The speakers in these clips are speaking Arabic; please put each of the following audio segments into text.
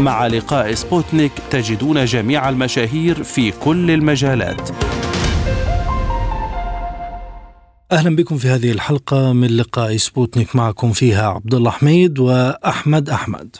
مع لقاء سبوتنيك تجدون جميع المشاهير في كل المجالات. أهلا بكم في هذه الحلقة من لقاء سبوتنيك معكم فيها عبد الله حميد وأحمد أحمد.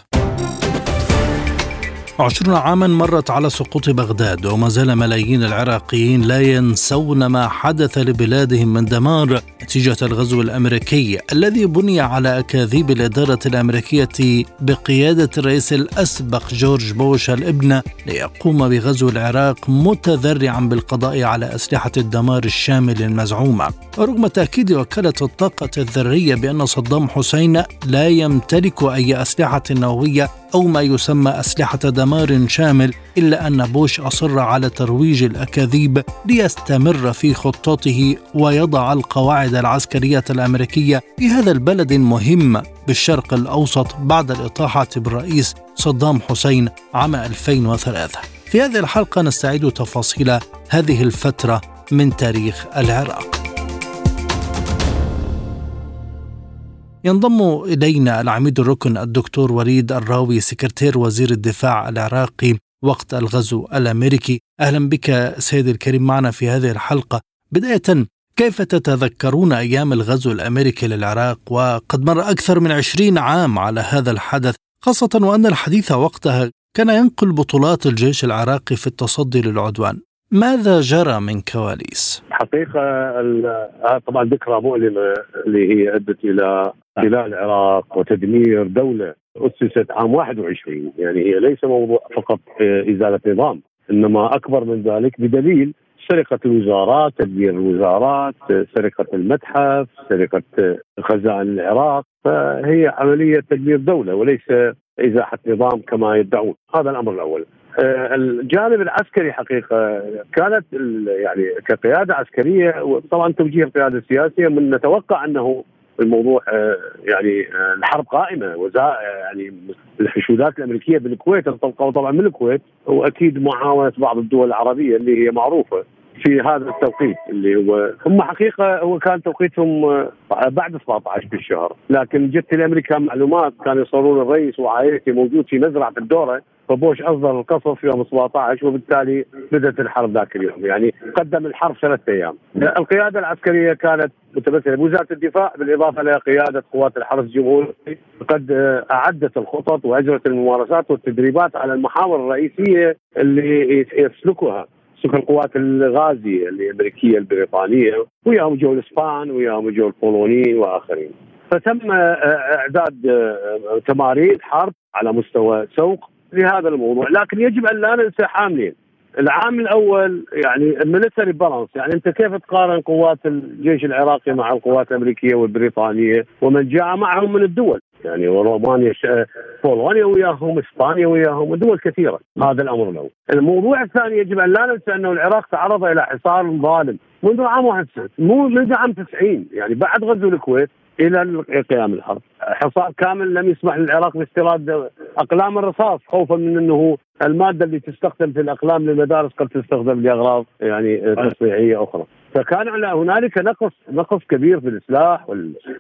عشرون عاما مرت على سقوط بغداد وما زال ملايين العراقيين لا ينسون ما حدث لبلادهم من دمار نتيجة الغزو الأمريكي الذي بني على أكاذيب الإدارة الأمريكية بقيادة الرئيس الأسبق جورج بوش الابن ليقوم بغزو العراق متذرعا بالقضاء على أسلحة الدمار الشامل المزعومة. ورغم تأكيد وكالة الطاقة الذرية بأن صدام حسين لا يمتلك أي أسلحة نووية أو ما يسمى أسلحة دمار شامل إلا أن بوش أصر على ترويج الأكاذيب ليستمر في خطته ويضع القواعد العسكرية الأمريكية في هذا البلد المهم بالشرق الأوسط بعد الإطاحة بالرئيس صدام حسين عام 2003 في هذه الحلقة نستعيد تفاصيل هذه الفترة من تاريخ العراق. ينضم إلينا العميد الركن الدكتور وليد الراوي سكرتير وزير الدفاع العراقي وقت الغزو الأمريكي. أهلا بك سيد الكريم معنا في هذه الحلقة. بداية كيف تتذكرون أيام الغزو الأمريكي للعراق؟ وقد مر أكثر من عشرين عام على هذا الحدث خاصة وأن الحديث وقتها كان ينقل بطولات الجيش العراقي في التصدي للعدوان. ماذا جرى من كواليس؟ حقيقة طبعا ذكرى مؤلمة اللي هي أدت إلى احتلال العراق وتدمير دولة أسست عام 21 يعني هي ليس موضوع فقط إزالة نظام إنما أكبر من ذلك بدليل سرقة الوزارات تدمير الوزارات سرقة المتحف سرقة خزائن العراق. فهي عملية تدمير دولة وليس إزاحة نظام كما يدعون. هذا الأمر الأول. الجانب العسكري حقيقة كانت يعني كقيادة عسكرية طبعا توجيه القيادة السياسية من نتوقع أنه الموضوع آه، يعني آه، الحرب قائمة وزا يعني الحشودات الأمريكية بالكويت انطلقوا طبعا من الكويت وأكيد معاونة بعض الدول العربية اللي هي معروفة. في هذا التوقيت اللي هو هم حقيقة هو كان توقيتهم آه، بعد 17 بالشهر. لكن جت الامريكا معلومات كانوا يصورون الرئيس وعائلته موجود في مزرعة الدورة فبوش أصدر القصف يوم 17 وبالتالي بدأت الحرب ذاك اليوم. يعني قدم الحرب ثلاثة أيام. القيادة العسكرية كانت متمثلة. بوزاره الدفاع بالإضافة إلى قيادة قوات الحرس الجمهوري قد أعدت الخطط وأجرت الممارسات والتدريبات على المحاور الرئيسية اللي يسلكها. سلك القوات الغازية الأمريكية البريطانية وياهم جو الاسبان وياهم جو البولونيين وآخرين. فتم إعداد تمارين حرب على مستوى سوق لهذا الموضوع. لكن يجب أن لا ننسى عاملين العامل الأول يعني الميلتري بالانس يعني أنت كيف تقارن قوات الجيش العراقي مع القوات الأمريكية والبريطانية؟ ومن جاء معهم من الدول. يعني ورومانيا بولونيا وياهم إسبانيا وياهم ودول كثيرة هذا الأمر الأول. الموضوع الثاني يجب أن لا ننسى أنه العراق تعرض إلى حصار ظالم منذ عام 91 مو منذ عام 90 يعني بعد غزو الكويت إلى قيام الحرب حصار كامل لم يسمح للعراق باستيراد أقلام الرصاص خوفا من إنه المادة اللي تستخدم في الأقلام للمدارس قد تستخدم لأغراض يعني تصنيعية أخرى. فكان هنالك نقص نقص كبير في السلاح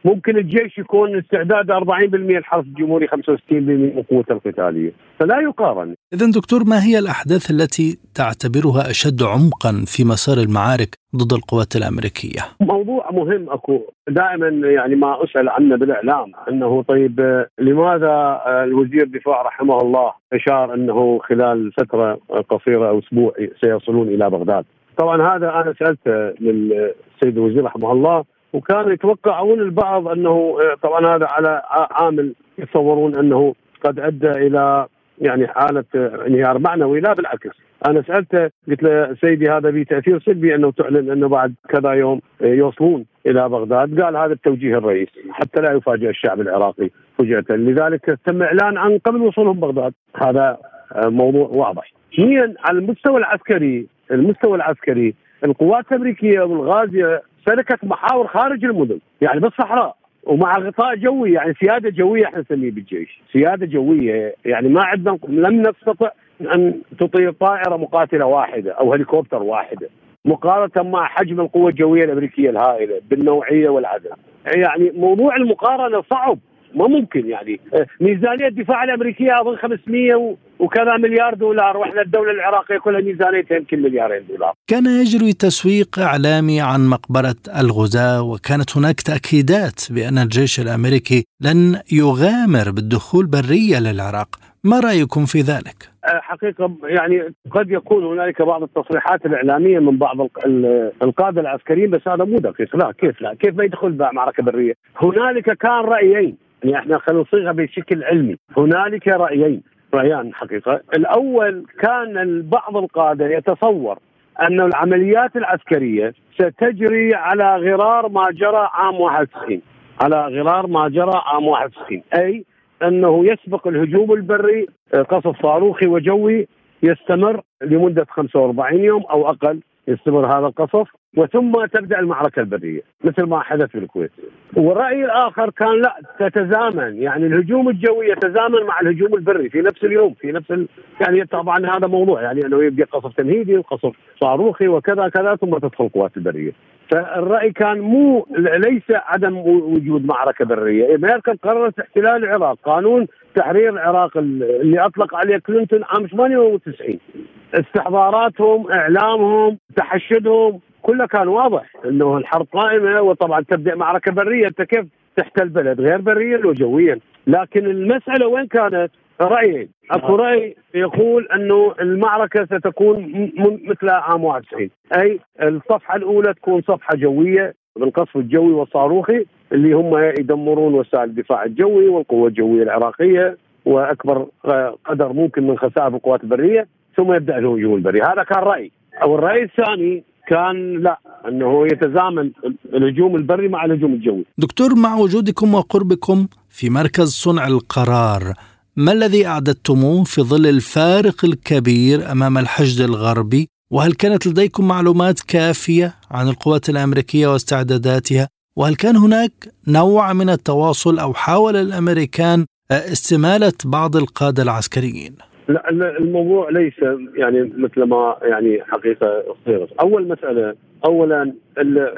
ممكن الجيش يكون استعداد 40% الحرس الجمهوري 65% من قوته القتالية. فلا يقارن. اذا دكتور ما هي الأحداث التي تعتبرها أشد عمقا في مسار المعارك ضد القوات الأمريكية؟ موضوع مهم أكو. دائما يعني ما أسأل عنه بالإعلام. أنه طيب لماذا الوزير الدفاع رحمه الله أشار أنه خلال فترة قصيرة أو أسبوع سيصلون إلى بغداد؟ طبعا هذا أنا سالته للسيد الوزير رحمه الله وكانوا يتوقعون البعض أنه طبعا هذا على عامل يتصورون أنه قد أدى إلى يعني حالة انهيار معنوي لا بالعكس. أنا سالته قلت له سيدي هذا به تاثير سلبي أنه تعلن أنه بعد كذا يوم يوصلون إلى بغداد. قال هذا التوجيه الرئيس حتى لا يفاجئ الشعب العراقي فجأة. لذلك تم إعلان عن قبل وصولهم بغداد. هذا موضوع واضح. اثنين على المستوى العسكري المستوى العسكري القوات الأمريكية والغازية سلكت محاور خارج المدن يعني بالصحراء ومع غطاء جوي يعني سيادة جوية إحنا نسميه بالجيش، سيادة جوية يعني ما عندنا لم نستطع أن تطير طائرة مقاتلة واحدة أو هليكوبتر واحدة. مقارنة مع حجم القوة الجوية الأمريكية الهائلة بالنوعية والعدد. يعني موضوع المقارنة صعب ما ممكن يعني ميزانية الدفاع الأمريكية أظن 500 وكذا مليار دولار وإحنا الدولة العراقية كلها ميزانيتها يمكن مليارين دولار. كان يجري تسويق إعلامي عن مقبرة الغزاة وكانت هناك تأكيدات بأن الجيش الأمريكي لن يغامر بالدخول بريا للعراق، ما رأيكم في ذلك؟ أه، حقيقة يعني قد يكون هنالك بعض التصريحات الإعلامية من بعض القادة العسكريين بس هذا مو دقيق. لا كيف لا؟ كيف ما يدخل معركة برية؟ هنالك كان رأيين. يعني إحنا خلينا نصيغها بشكل علمي. هنالك رأيين. رأيان حقيقة. الأول كان بعض القادة يتصور أن العمليات العسكرية ستجري على غرار ما جرى عام 91 على غرار ما جرى عام 91 أي أنه يسبق الهجوم البري آه، قصف صاروخي وجوي يستمر لمدة 45 يوم أو أقل يستمر هذا القصف. وثم تبدأ المعركة البرية مثل ما حدث في الكويت. والرأي الآخر كان لا تتزامن يعني الهجوم الجوي يتزامن مع الهجوم البري في نفس اليوم في نفس ال... يعني طبعا هذا موضوع يعني أنه يبقى قصف تمهيدي وقصف صاروخي وكذا كذا ثم تدخل القوات البرية. فالرأي كان مو ليس عدم وجود معركة برية، أمريكا قررت احتلال العراق، قانون تحرير العراق اللي أطلق عليه كلينتون عام 98 استحضاراتهم إعلامهم تحشدهم كله كان واضح إنه الحرب قائمة وطبعا تبدأ معركة برية. أنت كيف تحتل بلد غير بريا وجويا لكن المسألة وين كانت؟ رايين أكو رأي يقول إنه المعركة ستكون مثل عام 91 أي الصفحة الأولى تكون صفحة جوية بالقصف الجوي والصاروخي اللي هم يدمرون وسائل الدفاع الجوي والقوة الجوية العراقية وأكبر قدر ممكن من خسائر القوات البرية ثم يبدأ الهجوم البري. هذا كان راي أو الراي الثاني كان لا إنه يتزامن الهجوم البري مع الهجوم الجوي. دكتور مع وجودكم وقربكم في مركز صنع القرار ما الذي أعددتموه في ظل الفارق الكبير أمام الحشد الغربي؟ وهل كانت لديكم معلومات كافية عن القوات الأمريكية واستعداداتها؟ وهل كان هناك نوع من التواصل أو حاول الأمريكان استمالة بعض القادة العسكريين؟ لا الموضوع ليس يعني مثل ما يعني حقيقة صيرت، أول مسألة اولا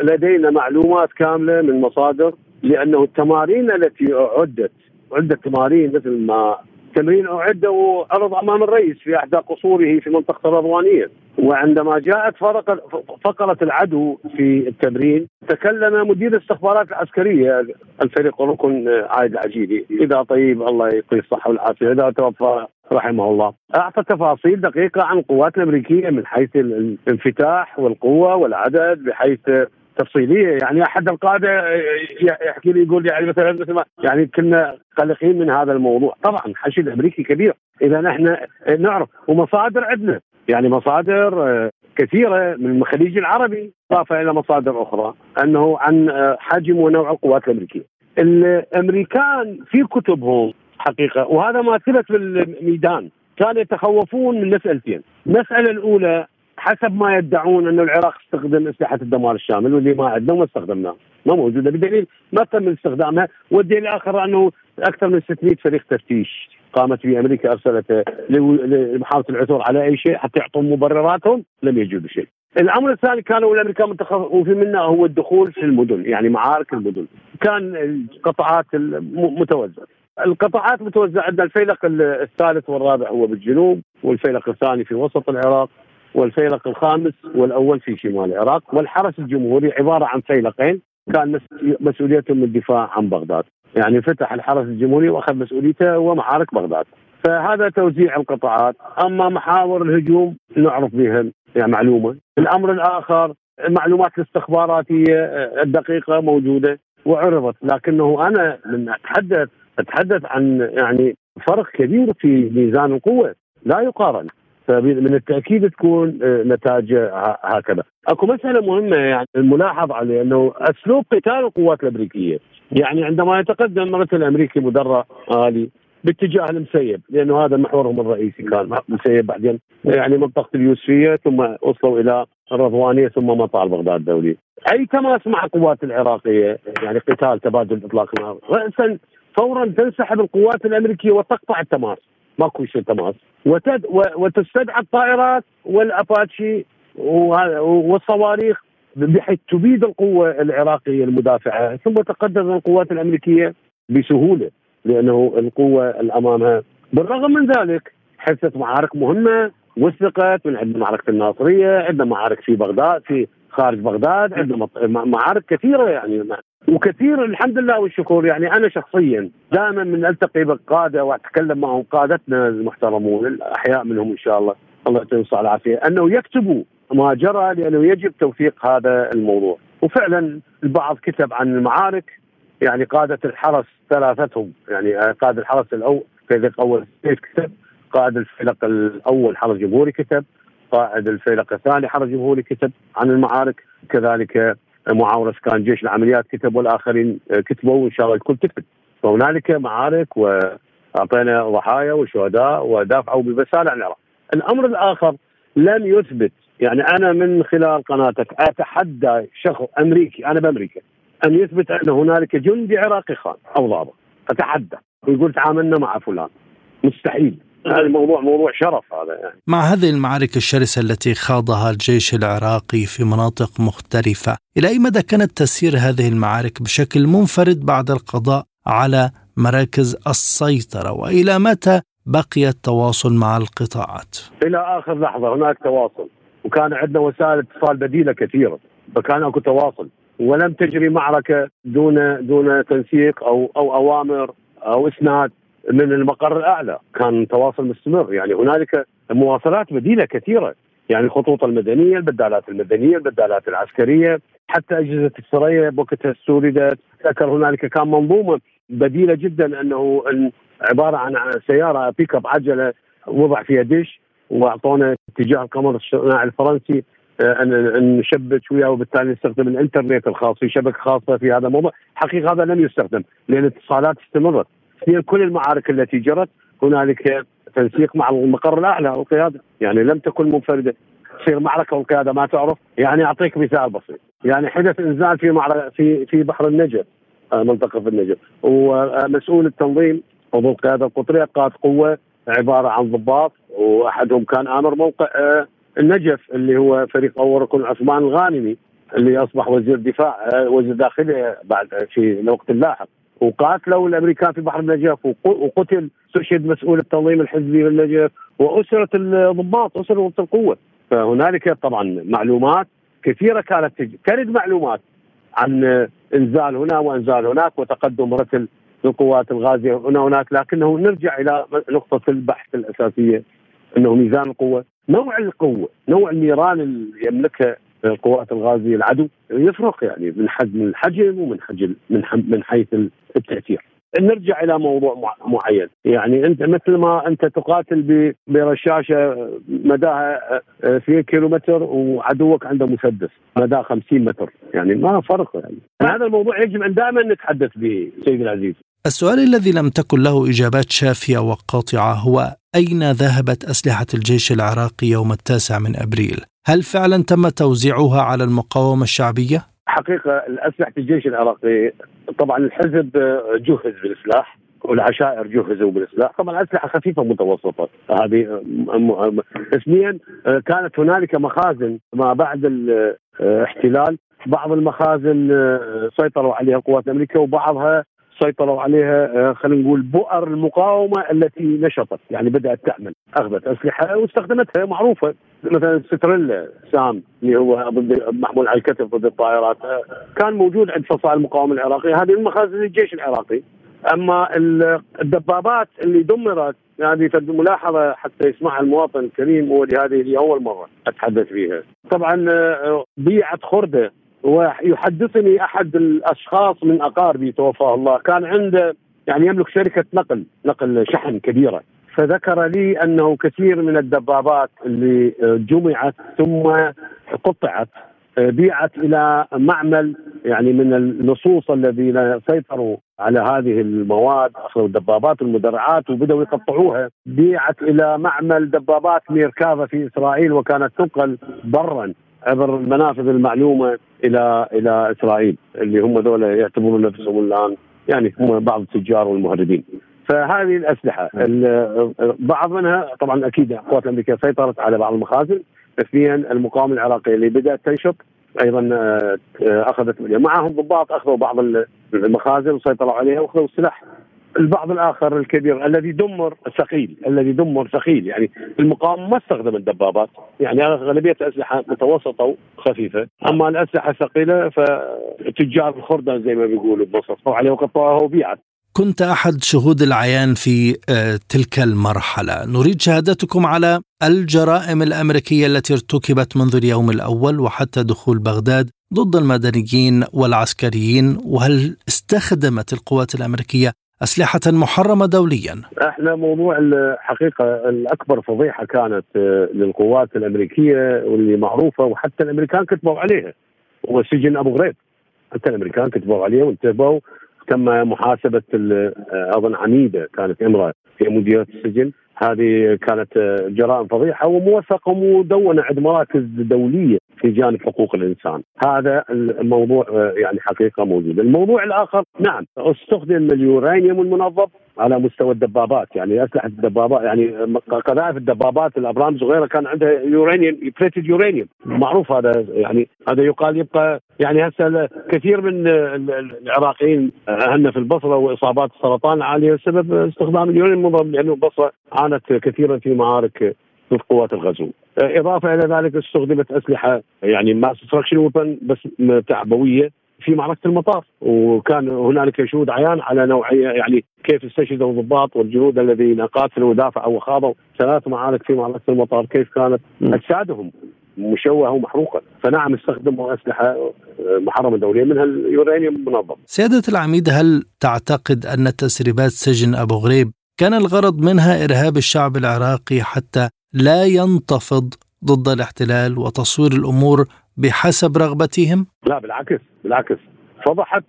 لدينا معلومات كاملة من مصادر لأنه التمارين التي اعدت عدة تمارين مثل ما تمرين اعد وعرض أمام الرئيس في إحدى قصوره في منطقة الرضوانية. وعندما جاءت فقرة العدو في التمرين تكلم مدير الاستخبارات العسكرية الفريق الركن عايد العجيبي. إذا طيب الله يعطيه الصحة والعافية. إذا توفى رحمه الله. أعطى تفاصيل دقيقة عن القوات الأمريكية من حيث الانفتاح والقوة والعدد بحيث تفصيلية. يعني أحد القادة يحكي لي يقول يعني مثلا مثل ما يعني كنا قلقين من هذا الموضوع. طبعا حشد أمريكي كبير. إذا نحن نعرف ومصادر عندنا. يعني مصادر آه، كثيرة من الخليج العربي اضافه إلى مصادر أخرى أنه عن آه، حجم ونوع القوات الأمريكية. الأمريكان في كتبهم حقيقة وهذا ما ثبت في الميدان كانوا يتخوفون من مسألتين، المسألة الأولى حسب ما يدعون انه العراق استخدم أسلحة الدمار الشامل واللي ما عندنا وما استخدمناها ما موجودة بدليل ما تم استخدامها والدليل الآخر أنه أكثر من 600 فريق تفتيش قامت به أمريكا ارسلته لمحاولة العثور على أي شيء حتى يعطون مبرراتهم لم يجدوا شيء. الأمر الثاني كانوا الامريكان متخوفين منه هو الدخول في المدن يعني معارك المدن. كان القطاعات متوزعة. القطاعات متوزعة عندنا الفيلق الثالث والرابع هو بالجنوب والفيلق الثاني في وسط العراق والفيلق الخامس والأول في شمال العراق. والحرس الجمهوري عبارة عن فيلقين كان مسؤوليتهم الدفاع عن بغداد. يعني فتح الحرس الجمهوري وأخذ مسؤوليته ومعارك بغداد. فهذا توزيع القطاعات. أما محاور الهجوم نعرف بها يعني معلومة. الأمر الآخر المعلومات الاستخباراتية الدقيقة موجودة وعرضت. لكنه أنا من اتحدث أتحدث عن يعني فرق كبير في ميزان القوة. لا يقارن. فمن التأكيد تكون آه، نتائج هكذا. أكو مسألة مهمة يعني الملاحظ عليه إنه أسلوب قتال القوات الأمريكية. يعني عندما يتقدم مثل الأمريكي مدرع عالي باتجاه المسيب لأنه هذا محورهم الرئيسي كان المسيب بعدين يعني منطقة اليوسفية ثم وصلوا إلى الرضوانيه ثم مطار بغداد الدولي. أي تماس مع القوات العراقية؟ يعني قتال تبادل إطلاق نار راسا فورا تنسحب القوات الأمريكية وتقطع التماس. ماكو شيء تماس. وتد وتستدعى الطائرات والأباتشي والصواريخ بحيث تبيد القوة العراقية المدافعة ثم تقدم القوات الأمريكية بسهولة لأنه القوة الأمامها. بالرغم من ذلك حدثت معارك مهمة وثقت من عندنا معركة الناصرية، عندنا معارك في بغداد في خارج بغداد، عندنا معارك كثيرة يعني وكثير الحمد لله والشكر. يعني أنا شخصيا دائما من ألتقي بالقادة وأتكلم معهم قادتنا المحترمون الأحياء منهم إن شاء الله. الله يعطيهم الصحة والعافية. أنه يكتبوا ما جرى لأنه يجب توثيق هذا الموضوع. وفعلا البعض كتب عن المعارك يعني قادة الحرس ثلاثتهم. يعني قائد الحرس الأول فريق اول كتب قائد الفلق الأول حرس جمهوري كتب. قائد الفيلق الثاني. حرس جمهوري كتب عن المعارك كذلك معاور اسكان جيش العمليات كتب والآخرين كتبوا وإن شاء الله الكل تكتب. فهنالك معارك وأعطينا ضحايا وشهداء ودافعوا ببساله عن العراق. الأمر الآخر لم يثبت. يعني أنا من خلال قناتك أتحدى شخص أمريكي أنا بأمريكا أن يثبت أن هنالك جندي عراقي خان أو ضابط. أتحدى. ويقول تعاملنا مع فلان. مستحيل. هذا الموضوع موضوع شرف هذا يعني. مع هذه المعارك الشرسة التي خاضها الجيش العراقي في مناطق مختلفة إلى أي مدى كانت تسير هذه المعارك بشكل منفرد بعد القضاء على مراكز السيطرة؟ وإلى متى بقي التواصل مع القطاعات؟ إلى آخر لحظة هناك تواصل وكان عندنا وسائل اتصال بديلة كثيرة فكان أكو تواصل. ولم تجري معركة دون دون تنسيق أو أو أوامر أو إسناد. من المقر الأعلى. كان تواصل مستمر. يعني هنالك مواصلات بديله كثيرة. يعني الخطوط المدنية البدالات المدنية البدالات العسكرية حتى أجهزة السرية بوقتها استوردت ذكر هنالك كان منظومة بديلة جدا أنه عبارة عن سيارة بيك اب عجلة وضع فيها دش وأعطونا اتجاه القمر الصناعي الفرنسي آه، ان نشبك وياه وبالتالي نستخدم الإنترنت الخاص في شبكة خاصة في هذا الموضوع، حقيقة هذا لم يستخدم لأن الاتصالات استمرت. في كل المعارك التي جرت هنالك تنسيق مع المقر الأعلى والقيادة. يعني لم تكن منفردة. تصير معركة والقيادة ما تعرف. يعني أعطيك مثال بسيط. يعني حدث إنزال في معركة في في بحر النجف آه، منطقة في النجف ومسؤول التنظيم عضو القياده القطرية قاد قوة عبارة عن ضباط وأحدهم كان آمر موقع آه، النجف اللي هو فريق أول ركن عثمان الغانمي اللي أصبح وزير دفاع آه، وزير داخليه بعد في الوقت اللاحق. وقاتلوا الأمريكان في بحر النجف وقتل استشهد مسؤول التنظيم الحزبي في النجف وأسرت الضباط اسرت القوة. فهنالك طبعا معلومات كثيرة كانت ترد معلومات عن إنزال هنا وإنزال هناك وتقدم رسل للقوات الغازية هنا وهناك لكنه نرجع إلى نقطة البحث الأساسية أنه ميزان القوة نوع القوة نوع النيران اللي يملكها القوات الغازية العدو يفرق يعني من حجم الحجم ومن حجم من من حيث التأثير. نرجع إلى موضوع معين يعني أنت مثل ما أنت تقاتل برشاشة مداها 2 كيلومتر وعدوك عنده مسدس مداه 50 متر يعني ما فرق يعني هذا الموضوع يجب أن دائما نتحدث به سيدي العزيز السؤال الذي لم تكن له إجابات شافية وقاطعة هو أين ذهبت أسلحة الجيش العراقي يوم التاسع من أبريل؟ هل فعلا تم توزيعها على المقاومة الشعبية؟ حقيقة الأسلحة الجيش العراقي طبعا الحزب جهز بالسلاح والعشائر جهزوا بالسلاح طبعا أسلحة خفيفة متوسطة. هذه اثنين كانت هنالك مخازن ما بعد الاحتلال بعض المخازن سيطروا عليها القوات الأمريكية وبعضها سيطروا عليها آه، خلينا نقول بؤر المقاومة التي نشطت يعني بدأت تعمل أخذت أسلحة واستخدمتها معروفة مثلا ستريلا سام اللي هو ضد محمول على الكتف ضد الطائرات آه، كان موجود عند فصائل المقاومة العراقية هذه من مخازن الجيش العراقي أما الدبابات اللي دمرت هذه ملاحظة حتى يسمعها المواطن الكريم وهذه هي أول مرة أتحدث فيها. طبعا آه، بيعت خردة ويحدثني أحد الأشخاص من أقاربي توفاه الله. كان عنده يعني يملك شركة نقل نقل شحن كبيرة. فذكر لي أنه كثير من الدبابات اللي جمعت ثم قطعت بيعت إلى معمل يعني من اللصوص الذين سيطروا على هذه المواد أخذوا الدبابات المدرعات وبدأوا يقطعوها. بيعت إلى معمل دبابات ميركافا في إسرائيل وكانت تنقل برا. عبر المنافذ المعلومة إلى إلى إسرائيل اللي هم ذولا يعتبرون نفسهم الآن يعني هم بعض التجار والمهربين. فهذه الأسلحة بعض منها طبعا أكيد القوات الامريكيه سيطرت على بعض المخازن اثنين المقاومة العراقية اللي بدأت تنشط أيضا آه، أخذت معهم ضباط أخذوا بعض المخازن وسيطروا عليها وأخذوا السلاح. البعض الآخر الكبير الذي دمر ثقيل الذي دمر ثقيل يعني المقاومة ما استخدم الدبابات يعني أغلبية الأسلحة متوسطة وخفيفة أما الأسلحة الثقيلة فتجار الخرده زي ما بيقولوا بمصر عليه وقطعوها وبيعت كنت أحد شهود العيان في آه، تلك المرحلة، نريد شهادتكم على الجرائم الأمريكية التي ارتكبت منذ اليوم الأول وحتى دخول بغداد ضد المدنيين والعسكريين، وهل استخدمت القوات الأمريكية أسلحة محرمة دوليا؟ إحنا موضوع الحقيقة الأكبر فضيحة كانت آه، للقوات الأمريكية واللي معروفة وحتى الأمريكان كتبوا عليها. هو سجن أبو غريب. حتى الأمريكان كتبوا عليه وانتبهوا. تم محاسبة أظن عميده كانت إمرأة في مديرية السجن. هذه كانت جرائم فظيعه وموثقة ومدونة عند مراكز دولية. في جانب حقوق الإنسان، هذا الموضوع يعني حقيقة موجود، الموضوع الآخر نعم استخدم اليورانيوم المنضب على مستوى الدبابات. يعني أسلحة الدبابات يعني قذائف الدبابات الأبرامز وغيرها كان عندها يورانيوم depleted uranium معروف هذا يعني هذا يقال يبقى يعني هسه كثير من العراقيين أهلنا في البصرة وإصابات السرطان عالية بسبب استخدام اليورانيوم المنظف لأنه البصرة عانت كثيرا في معارك ضد قوات الغزو. إضافة إلى ذلك استخدمت أسلحة يعني ماس ويبن بس تعبوية في معركة المطار وكان هنالك شهود عيان على نوعية يعني كيف استشهدوا الضباط والجنود الذين قاتلوا ودافعوا وخاضوا. ثلاث معارك في معركة المطار كيف كانت أجسادهم مشوهة ومحروقة. فنعم استخدموا أسلحة محرمة دوليا منها اليورانيوم المنظم. سيادة العميد هل تعتقد أن تسريبات سجن أبو غريب كان الغرض منها إرهاب الشعب العراقي حتى لا ينتفض ضد الاحتلال وتصوير الأمور بحسب رغبتهم؟ لا بالعكس بالعكس فضحت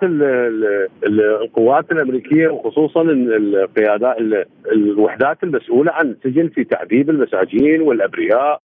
القوات الأمريكية وخصوصا القيادات الوحدات المسؤولة عن السجن في تعذيب المساجين والأبرياء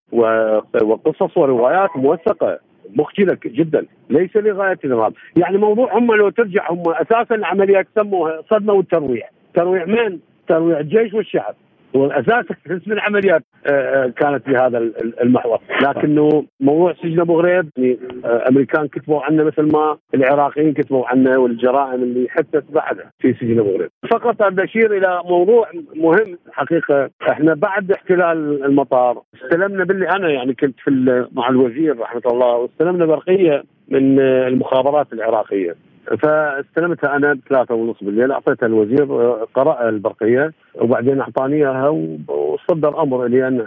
وقصص وروايات موثقة مخجلة جدا ليس لغاية الارهاب، يعني موضوع هم لو ترجع هم أساسا العمليات سموها صدمه والترويع، ترويع من؟ ترويع الجيش والشعب، والأساس قسم العمليات آه، آه، كانت بهذا المحور. لكنه موضوع سجن أبو غريب يعني آه، أمريكان كتبوا عنه مثل ما العراقيين كتبوا عنه والجرائم اللي حدثت بعدها في سجن أبو غريب. فقط بشير إلى موضوع مهم حقيقة. إحنا بعد احتلال المطار استلمنا باللي أنا يعني كنت في مع الوزير رحمة الله واستلمنا برقيه من المخابرات العراقية. فاستلمتها أنا بثلاثة ونص بالليل أعطيتها الوزير قرأ البرقية وبعدين اعطاني اياها وصدر أمر لي أن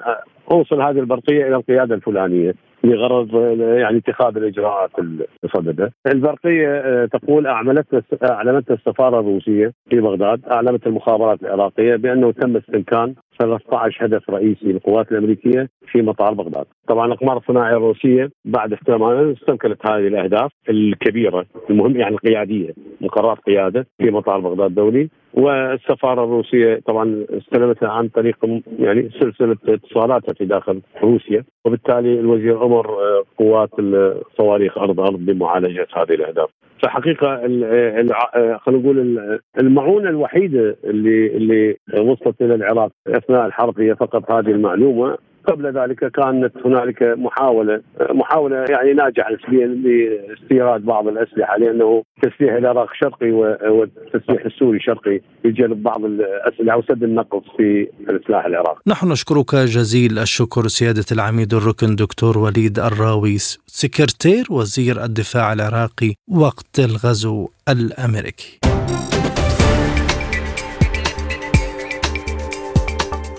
أوصل هذه البرقية إلى القيادة الفلانية لغرض يعني اتخاذ الإجراءات المصددة. البرقية آه، تقول اعلنت أعلنت السفارة الروسية في بغداد، أعلنت المخابرات العراقية بأنه تم استمكان 13 هدف رئيسي للقوات الأمريكية في مطار بغداد. طبعا الأقمار الصناعية الروسية بعد استلامها استمكنت هذه الأهداف الكبيرة المهم يعني القيادية مقرات قيادة في مطار بغداد الدولي والسفارة الروسية طبعا استلمتها عن طريق يعني سلسلة اتصالاتها في داخل روسيا وبالتالي الوزير أمر آه، قوات الصواريخ ارض ارض بمعالجة هذه الأهداف. فحقيقه آه، خلينا نقول المعونة الوحيدة اللي اللي وصلت إلى العراق أثناء الحرب هي فقط هذه المعلومة. قبل ذلك كانت هنالك محاولة محاولة يعني ناجحة نسبيا لاستيراد بعض الأسلحة لأنه تسليح العراق شرقي والتسليح السوري شرقي يجلب بعض الأسلحة وسد النقص في السلاح العراقي. نحن نشكرك جزيل الشكر سيادة العميد الركن دكتور وليد الراويس سكرتير وزير الدفاع العراقي وقت الغزو الأمريكي.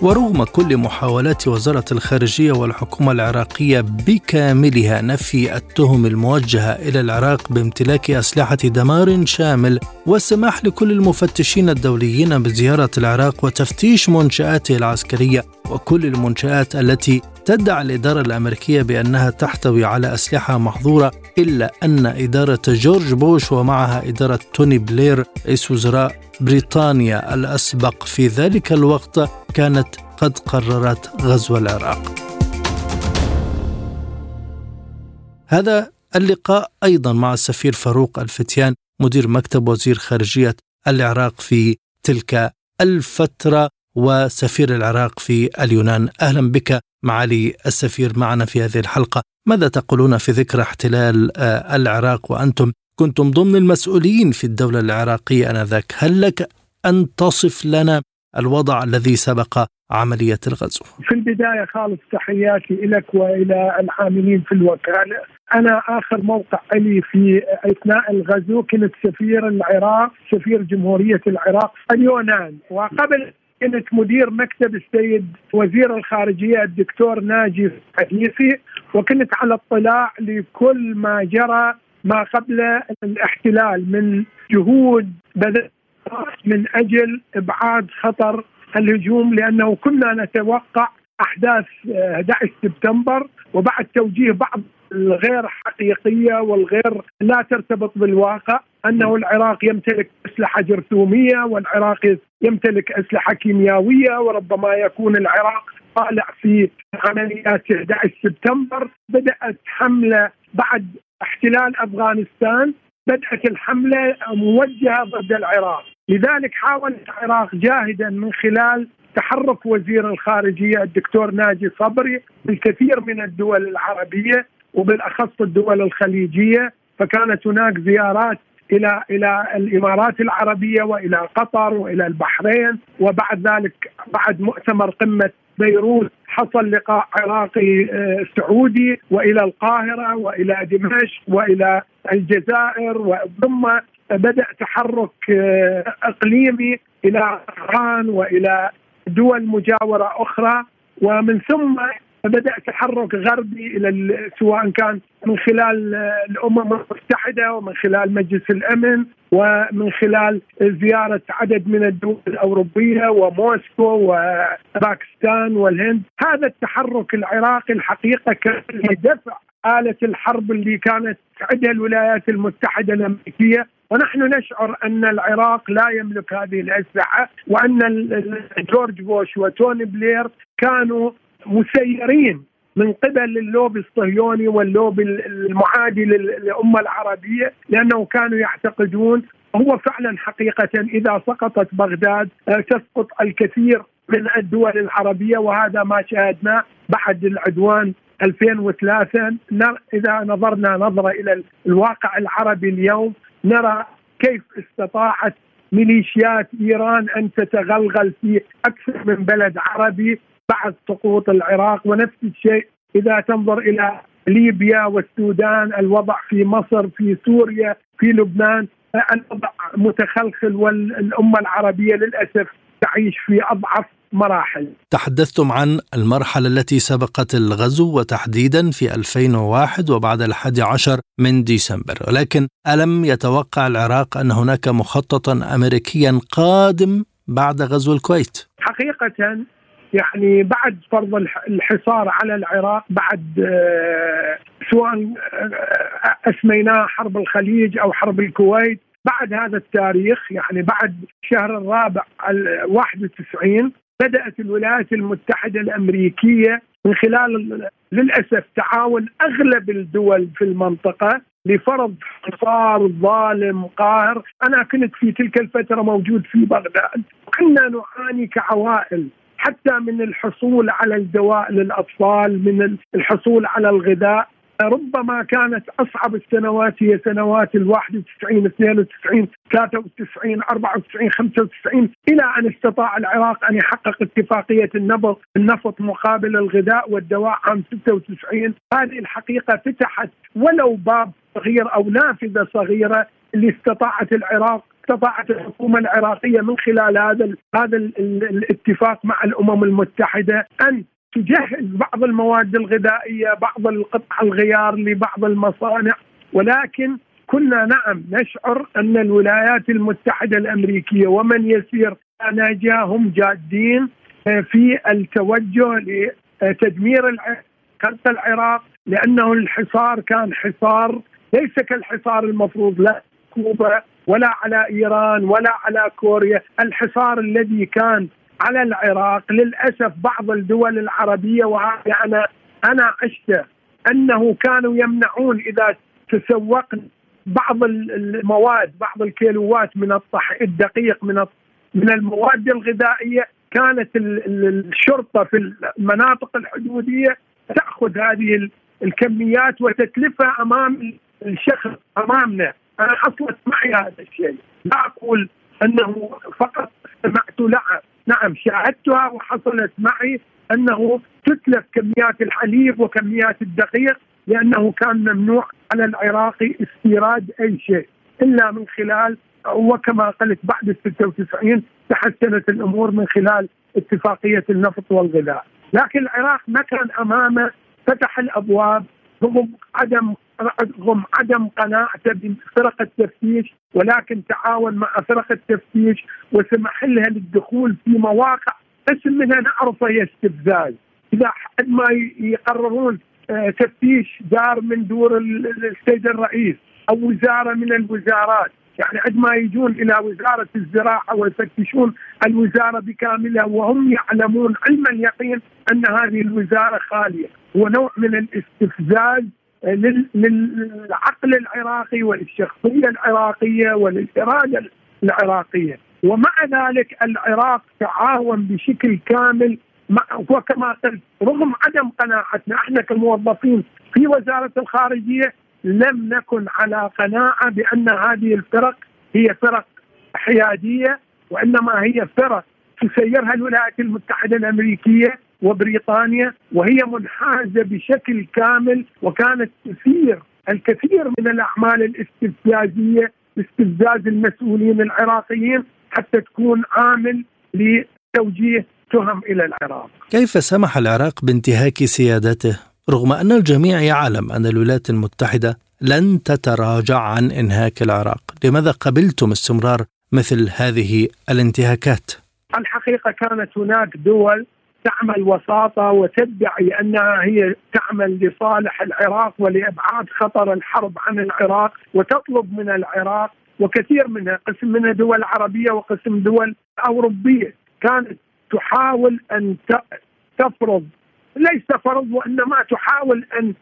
ورغم كل محاولات وزارة الخارجية والحكومة العراقية بكاملها نفي التهم الموجهة إلى العراق بامتلاك أسلحة دمار شامل والسماح لكل المفتشين الدوليين بزيارة العراق وتفتيش منشآته العسكرية وكل المنشآت التي تدعي الإدارة الأمريكية بأنها تحتوي على أسلحة محظورة إلا أن إدارة جورج بوش ومعها إدارة توني بلير رئيس وزراء بريطانيا الأسبق. في ذلك الوقت كانت قد قررت غزو العراق. هذا اللقاء أيضا مع السفير فاروق الفتيان مدير مكتب وزير خارجية العراق في تلك الفترة. وسفير العراق في اليونان. أهلا بك معالي السفير معنا في هذه الحلقة. ماذا تقولون في ذكرى احتلال آه، العراق؟ وأنتم كنتم ضمن المسؤولين في الدولة العراقية آنذاك. هل لك أن تصف لنا الوضع الذي سبق عملية الغزو؟ في البداية خالص تحياتي لك وإلى العاملين في الوكالة. أنا آخر موقع لي في أثناء الغزو كنت سفير العراق سفير جمهورية العراق اليونان. وقبل كنت مدير مكتب السيد وزير الخارجية الدكتور ناجي حديثي وكنت على اطلاع لكل ما جرى ما قبل الاحتلال من جهود بدأ من أجل إبعاد خطر الهجوم لأنه كنا نتوقع أحداث 11 سبتمبر وبعد توجيه بعض الغير حقيقية والغير لا ترتبط بالواقع أنه العراق يمتلك أسلحة جرثومية والعراق يمتلك أسلحة كيميائية وربما يكون العراق طالع في عمليات 11 سبتمبر. بدأت حملة بعد احتلال أفغانستان بدأت الحملة موجهة ضد العراق. لذلك حاولت العراق جاهدا من خلال تحرك وزير الخارجية الدكتور ناجي صبري الكثير من الدول العربية وبالأخص الدول الخليجية فكانت هناك زيارات إلى إلى الإمارات العربية وإلى قطر وإلى البحرين وبعد ذلك بعد مؤتمر قمة بيروت حصل لقاء عراقي آه، سعودي وإلى القاهرة وإلى دمشق وإلى الجزائر ثم بدأ تحرك آه، إقليمي إلى إيران وإلى دول مجاورة أخرى ومن ثم بدا تحرك غربي إلى سواء كان من خلال الأمم المتحدة ومن خلال مجلس الأمن ومن خلال زيارة عدد من الدول الأوروبية وموسكو وباكستان والهند، هذا التحرك العراقي الحقيقة كان لدفع آلة الحرب اللي كانت تعدها الولايات المتحدة الأمريكية. ونحن نشعر أن العراق لا يملك هذه الأسلحة وأن جورج بوش وتوني بلير كانوا مسيرين من قبل اللوبي الصهيوني واللوبي المعادي للأمة العربية لأنه كانوا يعتقدون هو فعلا حقيقة إذا سقطت بغداد آه، تسقط الكثير من الدول العربية وهذا ما شاهدناه بعد العدوان 2003 إذا نظرنا نظرة إلى الواقع العربي اليوم نرى كيف استطاعت ميليشيات إيران أن تتغلغل في أكثر من بلد عربي. بعد سقوط العراق ونفس الشيء. إذا تنظر إلى ليبيا والسودان الوضع في مصر في سوريا في لبنان الوضع متخلخل والأمة العربية للأسف تعيش في أضعف مراحل. تحدثتم عن المرحلة التي سبقت الغزو وتحديدا في 2001 وبعد الحادي عشر من ديسمبر. ولكن ألم يتوقع العراق أن هناك مخططا أمريكيا قادم بعد غزو الكويت؟ حقيقة يعني بعد فرض الحصار على العراق بعد آه، سواء آه، أسميناه حرب الخليج أو حرب الكويت بعد هذا التاريخ يعني بعد شهر الرابع 91 بدأت الولايات المتحدة الأمريكية من خلال للأسف تعاون أغلب الدول في المنطقة لفرض حصار ظالم قاهر. أنا كنت في تلك الفترة موجود في بغداد. كنا نعاني كعوائل. حتى من الحصول على الدواء للأطفال من الحصول على الغذاء. ربما كانت أصعب السنوات هي سنوات ال 91 92 93 94 95 إلى أن استطاع العراق أن يحقق اتفاقية النفط النفط مقابل الغذاء والدواء عام 96 هذه الحقيقة فتحت ولو باب صغير أو نافذة صغيرة اللي استطاعت العراق استطاعت الحكومة العراقية من خلال هذا هذا الاتفاق مع الأمم المتحدة أن تجهز بعض المواد الغذائية بعض القطع الغيار لبعض المصانع. ولكن كنا نعم نشعر أن الولايات المتحدة الأمريكية ومن يسير ناجاه هم جادين في التوجه لتدمير خلق العراق لأنه الحصار كان حصار ليس كالحصار المفروض لا كوبا ولا على إيران ولا على كوريا، الحصار الذي كان على العراق للأسف بعض الدول العربية وهذا أنا أنا عشته أنه كانوا يمنعون إذا تسوقنا بعض المواد بعض الكيلوات من الطح الدقيق من من المواد الغذائية. كانت الشرطة في المناطق الحدودية تأخذ هذه الكميات وتتلفها أمام الشخص أمامنا. حصلت معي هذا الشيء. لا أقول أنه فقط سمعت لها نعم شاهدتها وحصلت معي أنه تتلف كميات الحليب وكميات الدقيق لأنه كان ممنوع على العراقي استيراد أي شيء إلا من خلال وكما قلت بعد ال 96 تحسنت الأمور من خلال اتفاقية النفط والغذاء، لكن العراق ما كان أمامه فتح الأبواب رغم عدم رغم عدم قناعته بفرق التفتيش ولكن تعاون مع فرق التفتيش وسمح لها للدخول في مواقع اسم منها نعرفه هي استفزاز. إذا ما يقررون آه، تفتيش دار من دور السيد الرئيس أو وزارة من الوزارات. يعني عندما يجون إلى وزارة الزراعة ويفتشون الوزارة بكاملها وهم يعلمون علم اليقين أن هذه الوزارة خالية. هو نوع من الاستفزاز للعقل العراقي وللشخصيه العراقية وللاراده العراقية. ومع ذلك العراق تعاون بشكل كامل وكما قلت رغم عدم قناعتنا إحنا كموظفين في وزارة الخارجية لم نكن على قناعة بأن هذه الفرق هي فرق حيادية وإنما هي فرق تسيرها الولايات المتحدة الأمريكية وبريطانيا وهي منحازة بشكل كامل وكانت تثير الكثير من الأعمال الاستفزازية استفزاز المسؤولين العراقيين حتى تكون عامل لتوجيه تهم إلى العراق. كيف سمح العراق بانتهاك سيادته رغم أن الجميع يعلم أن الولايات المتحدة لن تتراجع عن إنهاك العراق، لماذا قبلتم استمرار مثل هذه الانتهاكات؟ الحقيقة كانت هناك دول تعمل وساطة وتدعي أنها هي تعمل لصالح العراق ولأبعاد خطر الحرب عن العراق وتطلب من العراق وكثير منها قسم منها دول عربية وقسم دول أوروبية كانت تحاول أن تفرض ليس فرض وإنما تحاول أن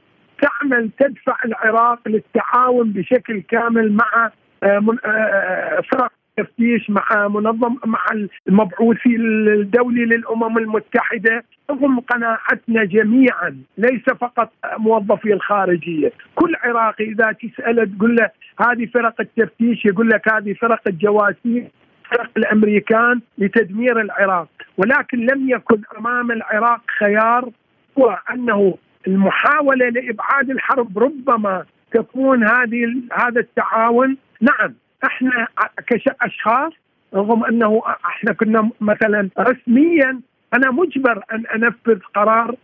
تعمل تدفع العراق للتعاون بشكل كامل مع آه، آه، فرق تفتيش مع منظم مع المبعوثي الدولي للأمم المتحدة. رغم قناعتنا جميعا ليس فقط موظفي الخارجية، كل عراقي إذا تسأله تقول له هذه فرق التفتيش يقول لك هذه فرق الجواسيس فرق الأمريكان لتدمير العراق، ولكن لم يكن أمام العراق خيار هو أنه المحاولة لإبعاد الحرب ربما تكون هذه هذا التعاون. نعم إحنا كأشخاص رغم انه إحنا كنا مثلا رسميا أنا مجبر أن أنفذ قرار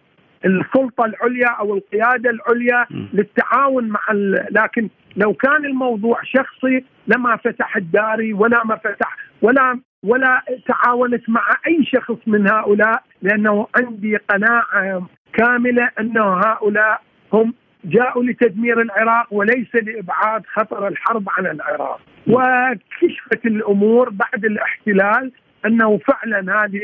السلطة العليا أو القيادة العليا للتعاون مع لكن لو كان الموضوع شخصي لما فتح الداري ولا ما فتح ولا ولا تعاونت مع أي شخص من هؤلاء لأنه عندي قناعة كاملة انه هؤلاء هم جاءوا لتدمير العراق وليس لإبعاد خطر الحرب عن العراق. وكشفت الأمور بعد الاحتلال أنه فعلا هذه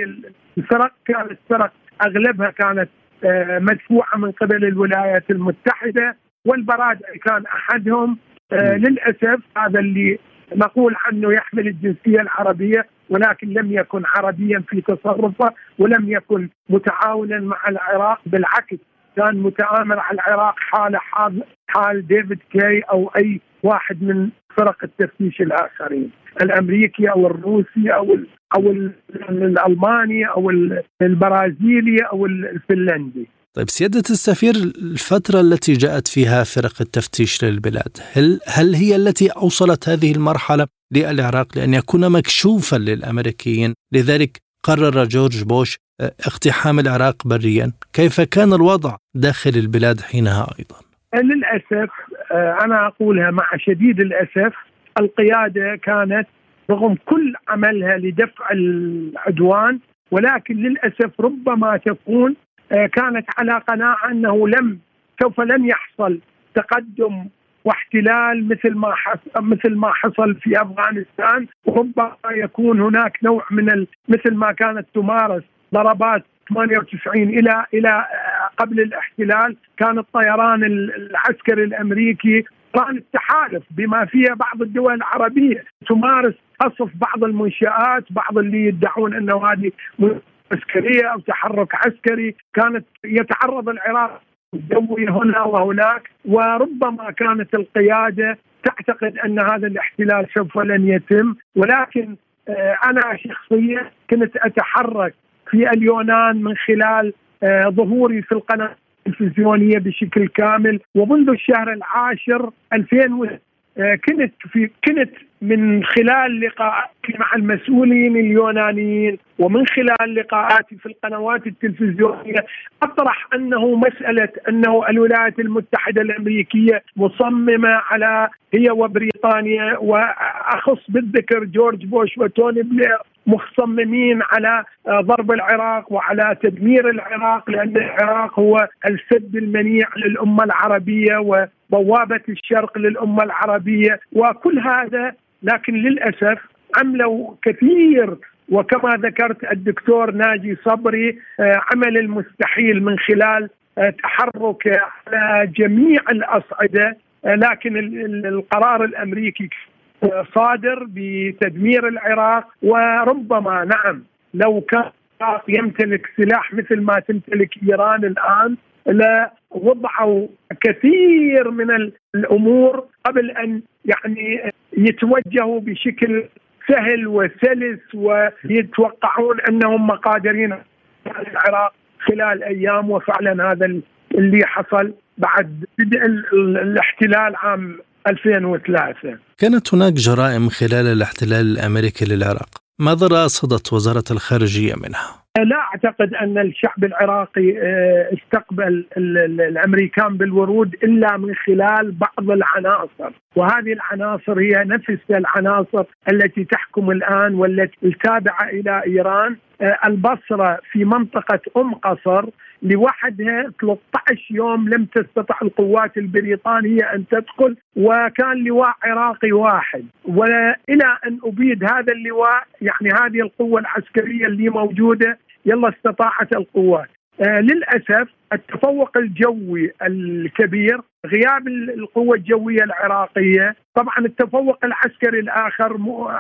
الفرق كانت فرق أغلبها كانت آه، مدفوعة من قبل الولايات المتحدة والبرادعي كان أحدهم. آه، للأسف هذا اللي نقول عنه يحمل الجنسية العربية ولكن لم يكن عربيا في تصرفه ولم يكن متعاونا مع العراق بالعكس. كان متآمر على العراق حاله حال حال ديفيد كي أو أي واحد من فرق التفتيش الآخرين الأمريكي أو الروسي أو ال أو ال الألماني أو البرازيلي أو الفنلندي. طيب سيادة السفير الفترة التي جاءت فيها فرق التفتيش للبلاد هل هل هي التي أوصلت هذه المرحلة للعراق لأن يكون مكشوفا للأمريكيين؟ لذلك قرر جورج بوش آه، اقتحام العراق بريا. كيف كان الوضع داخل البلاد حينها أيضا؟ للأسف آه، أنا أقولها مع شديد الأسف القيادة كانت رغم كل عملها لدفع العدوان ولكن للأسف ربما تكون آه، كانت على قناعة أنه لم سوف لن يحصل تقدم واحتلال مثل ما مثل ما حصل في أفغانستان. وربما يكون هناك نوع من مثل ما كانت تمارس ضربات 98 إلى إلى قبل الاحتلال. كان الطيران العسكري الأمريكي كان التحالف بما فيها بعض الدول العربية. تمارس قصف بعض المنشآت بعض اللي يدعون إنه هذه عسكريه أو تحرك عسكري. كانت يتعرض العراق الجوي هنا وهناك وربما كانت القيادة تعتقد أن هذا الاحتلال سوف لن يتم ولكن آه، أنا شخصيا كنت أتحرك في اليونان من خلال آه، ظهوري في القناة التلفزيونية بشكل كامل ومنذ الشهر العاشر 2000 آه، كنت في كنت من خلال لقاءاتي مع المسؤولين اليونانيين ومن خلال لقاءاتي في القنوات التلفزيونية أطرح أنه مسألة أنه الولايات المتحدة الأمريكية مصممة على هي وبريطانيا وأخص بالذكر جورج بوش وتوني بلير مصممين على ضرب العراق وعلى تدمير العراق لأن العراق هو السد المنيع للأمة العربية وبوابة الشرق للأمة العربية وكل هذا. لكن للأسف عملوا كثير. وكما ذكرت الدكتور ناجي صبري آه، عمل المستحيل من خلال آه، تحرك على جميع الأصعدة. آه، لكن القرار الأمريكي صادر بتدمير العراق وربما نعم لو كان العراق يمتلك سلاح مثل ما تمتلك إيران الآن لوضعوا كثير من الأمور قبل أن يعني يتوجهوا بشكل سهل وسلس ويتوقعون أنهم قادرين على العراق خلال أيام وفعلا هذا اللي حصل بعد بدء الاحتلال عام 2003 كانت هناك جرائم خلال الاحتلال الأمريكي للعراق. ماذا رصدت وزارة الخارجية منها؟ لا أعتقد أن الشعب العراقي آه، استقبل الأمريكان بالورود إلا من خلال بعض العناصر. وهذه العناصر هي نفس العناصر التي تحكم الآن والتي التابعة إلى إيران. آه، البصرة في منطقة أم قصر لوحدها 13 يوم لم تستطع القوات البريطانية أن تدخل وكان لواء عراقي واحد. وإلى أن أبيد هذا اللواء يعني هذه القوة العسكرية اللي موجودة يلا استطاعت القوات. آه للأسف التفوق الجوي الكبير غياب القوة الجوية العراقية طبعا التفوق العسكري الآخر مو,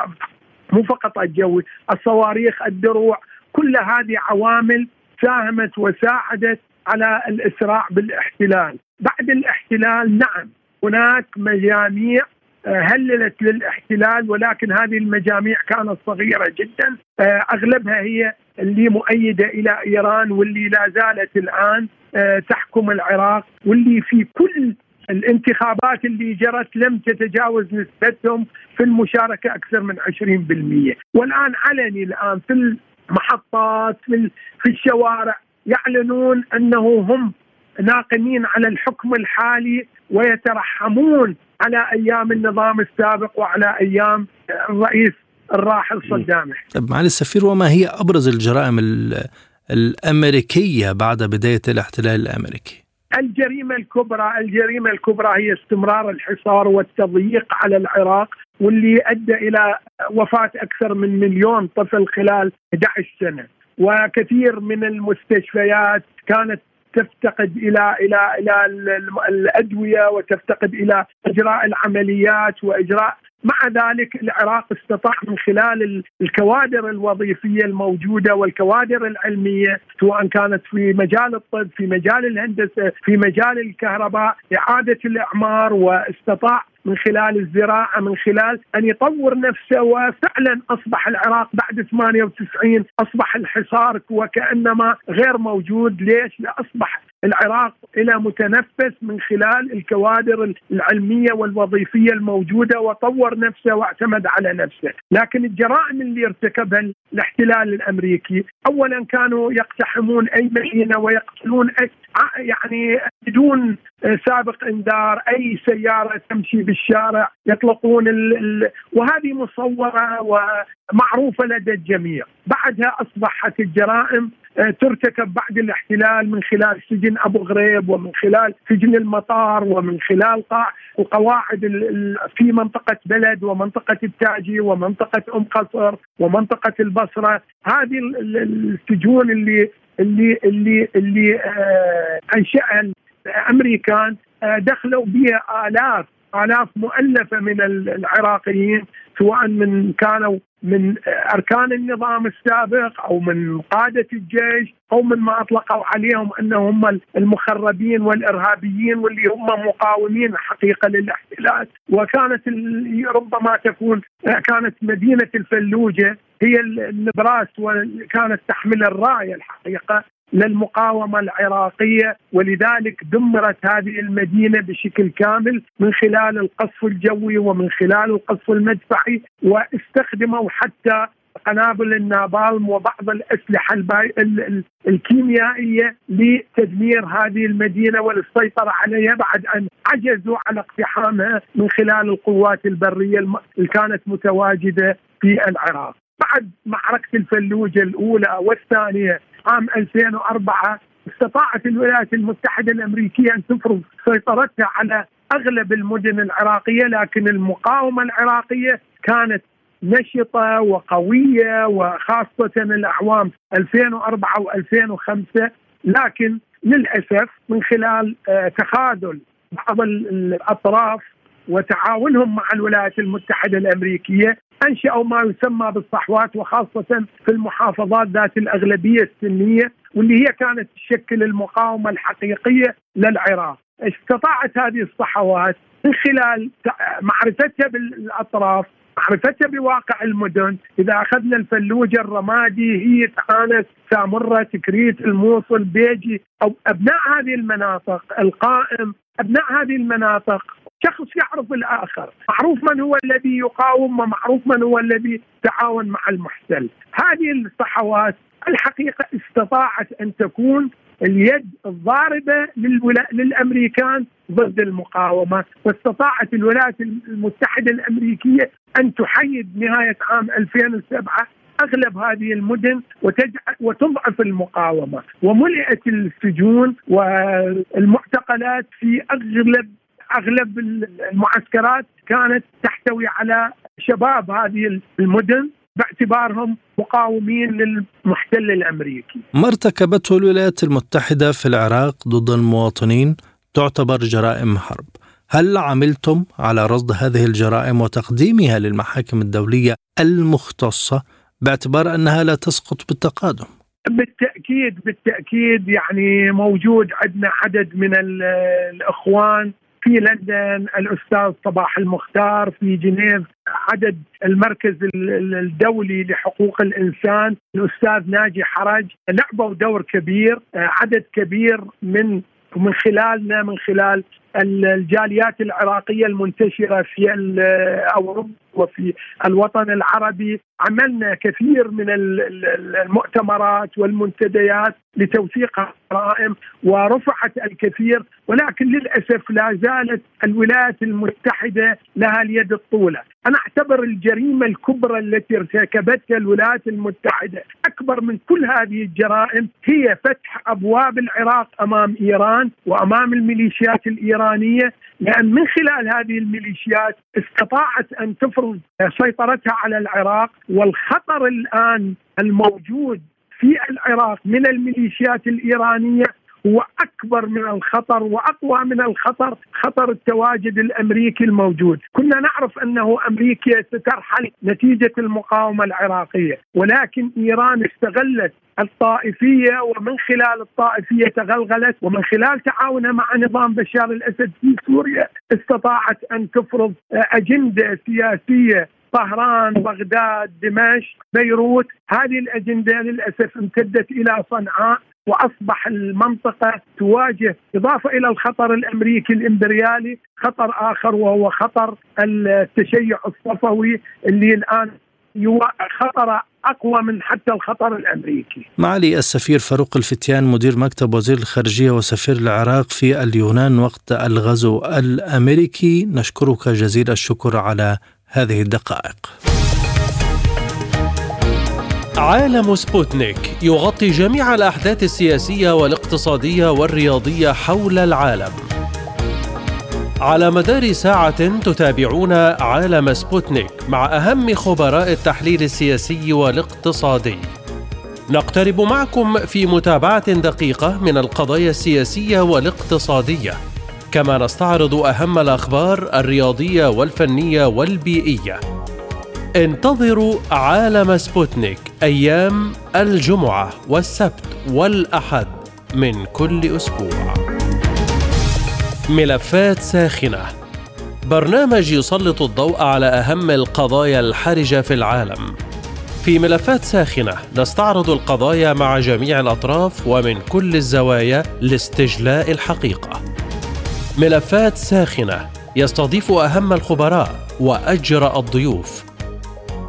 مو فقط الجوي الصواريخ الدروع كل هذه عوامل ساهمت وساعدت على الإسراع بالاحتلال. بعد الاحتلال نعم هناك مجاميع آه، هللت للاحتلال ولكن هذه المجاميع كانت صغيرة جدا. آه، أغلبها هي اللي مؤيدة إلى إيران واللي لا زالت الآن آه، تحكم العراق واللي في كل الانتخابات اللي جرت لم تتجاوز نسبتهم في المشاركة أكثر من 20% والآن علني الآن في المحطات في في الشوارع يعلنون أنه هم ناقمين على الحكم الحالي ويترحمون على أيام النظام السابق وعلى أيام الرئيس الراحل صدام طيب معالي السفير وما هي أبرز الجرائم الأمريكية بعد بداية الاحتلال الأمريكي؟ الجريمة الكبرى الجريمة الكبرى هي استمرار الحصار والتضييق على العراق واللي أدى إلى وفاة أكثر من مليون طفل خلال 11 سنة. وكثير من المستشفيات كانت تفتقد إلى إلى إلى الأدوية وتفتقد إلى إجراء العمليات وإجراء مع ذلك العراق استطاع من خلال الكوادر الوظيفية الموجودة والكوادر العلمية سواء كانت في مجال الطب في مجال الهندسة في مجال الكهرباء إعادة الإعمار واستطاع من خلال الزراعة من خلال أن يطور نفسه وفعلا أصبح العراق بعد 98 أصبح الحصار وكأنما غير موجود ليش؟ اصبح العراق إلى متنفس من خلال الكوادر العلمية والوظيفية الموجودة وطور نفسه واعتمد على نفسه، لكن الجرائم اللي ارتكبها الاحتلال الأمريكي اولا كانوا يقتحمون أي مدينة ويقتلون أي يعني بدون سابق إنذار أي سيارة تمشي بالشارع يطلقون ال ال وهذه مصورة ومعروفة لدى الجميع، بعدها أصبحت الجرائم ترتكب بعد الاحتلال من خلال سجن أبو غريب ومن خلال سجن المطار ومن خلال القواعد في منطقة بلد ومنطقة التاجي ومنطقة أم قصر ومنطقة البصرة. هذه السجون اللي اللي اللي اللي آه أنشأها الامريكان آه دخلوا بها آلاف آلاف مؤلفة من العراقيين سواء من كانوا من أركان النظام السابق أو من قادة الجيش أو من ما أطلقوا عليهم أنهم هم المخربين والإرهابيين واللي هم مقاومين حقيقة للاحتلال. وكانت ربما تكون كانت مدينة الفلوجة هي النبراس وكانت تحمل الراية الحقيقة. للمقاومة العراقية ولذلك دمرت هذه المدينة بشكل كامل من خلال القصف الجوي ومن خلال القصف المدفعي واستخدموا حتى قنابل النابالم وبعض الأسلحة الكيميائية لتدمير هذه المدينة والسيطره عليها بعد أن عجزوا على اقتحامها من خلال القوات البرية اللي كانت متواجدة في العراق. بعد معركة الفلوجة الأولى والثانية عام 2004 استطاعت الولايات المتحدة الأمريكية أن تفرض سيطرتها على أغلب المدن العراقية لكن المقاومة العراقية كانت نشطة وقوية وخاصة الأعوام 2004 و2005 لكن للأسف من خلال آه، تخاذل بعض الأطراف وتعاونهم مع الولايات المتحدة الأمريكية أنشأوا ما يسمى بالصحوات وخاصة في المحافظات ذات الأغلبية السنية واللي هي كانت تشكل المقاومة الحقيقية للعراق. استطاعت هذه الصحوات من خلال معرفتها بالأطراف معرفتها بواقع المدن إذا أخذنا الفلوجه الرمادي هي تخانس سامره تكريت الموصل بيجي أو أبناء هذه المناطق القائم أبناء هذه المناطق شخص يعرف الآخر، معروف من هو الذي يقاوم ومعروف من هو الذي تعاون مع المحتل، هذه الصحوات الحقيقة استطاعت أن تكون اليد الضاربة. للأمريكان ضد المقاومة، واستطاعت الولايات المتحدة الأمريكية أن تحيد نهاية عام 2007 أغلب هذه المدن وتجعل وتضعف المقاومة وملئت السجون والمعتقلات في أغلب أغلب المعسكرات كانت تحتوي على شباب هذه المدن باعتبارهم مقاومين للمحتل الأمريكي. ما ارتكبته الولايات المتحدة في العراق ضد المواطنين تعتبر جرائم حرب. هل عملتم على رصد هذه الجرائم وتقديمها للمحاكم الدولية المختصة باعتبار أنها لا تسقط بالتقادم؟ بالتأكيد بالتأكيد يعني موجود عندنا عدد من الإخوان في لندن الأستاذ صباح المختار في جنيف عدد المركز الدولي لحقوق الإنسان الأستاذ ناجي حرج. لعبوا دور كبير عدد كبير من من خلالنا من خلال الجاليات العراقية المنتشرة في أوروبا وفي الوطن العربي. عملنا كثير من المؤتمرات والمنتديات لتوثيق الجرائم ورفعت الكثير ولكن للأسف لا زالت الولايات المتحدة لها اليد الطولة، أنا أعتبر الجريمة الكبرى التي ارتكبتها الولايات المتحدة أكبر من كل هذه الجرائم هي فتح أبواب العراق أمام إيران وأمام الميليشيات الإيرانية لأن من خلال هذه الميليشيات استطاعت أن تفرض سيطرتها على العراق. والخطر الآن الموجود في العراق من الميليشيات الإيرانية هو أكبر من الخطر وأقوى من الخطر خطر التواجد الأمريكي الموجود، كنا نعرف أنه أمريكا سترحل نتيجة المقاومة العراقية، ولكن إيران استغلت الطائفية ومن خلال الطائفية تغلغلت ومن خلال تعاونها مع نظام بشار الأسد في سوريا استطاعت أن تفرض أجندة سياسية طهران بغداد دمشق بيروت هذه الأجندة للأسف امتدت إلى صنعاء وأصبح المنطقة تواجه إضافة إلى الخطر الأمريكي الإمبريالي خطر آخر وهو خطر التشيع الصفوي اللي الآن خطر أقوى من حتى الخطر الأمريكي. معالي السفير فاروق الفتيان مدير مكتب وزير الخارجية وسفير العراق في اليونان وقت الغزو الأمريكي نشكرك جزيل الشكر على هذه الدقائق. عالم سبوتنيك يغطي جميع الأحداث السياسية والاقتصادية والرياضية حول العالم. على مدار ساعة تتابعون عالم سبوتنيك مع أهم خبراء التحليل السياسي والاقتصادي. نقترب معكم في متابعة دقيقة من القضايا السياسية والاقتصادية، كما نستعرض أهم الأخبار الرياضية والفنية والبيئية. انتظروا عالم سبوتنيك أيام الجمعة والسبت والأحد من كل أسبوع. ملفات ساخنة برنامج يسلط الضوء على أهم القضايا الحرجة في العالم في ملفات ساخنة نستعرض القضايا مع جميع الأطراف ومن كل الزوايا لاستجلاء الحقيقة ملفات ساخنة يستضيف أهم الخبراء وأجرأ الضيوف.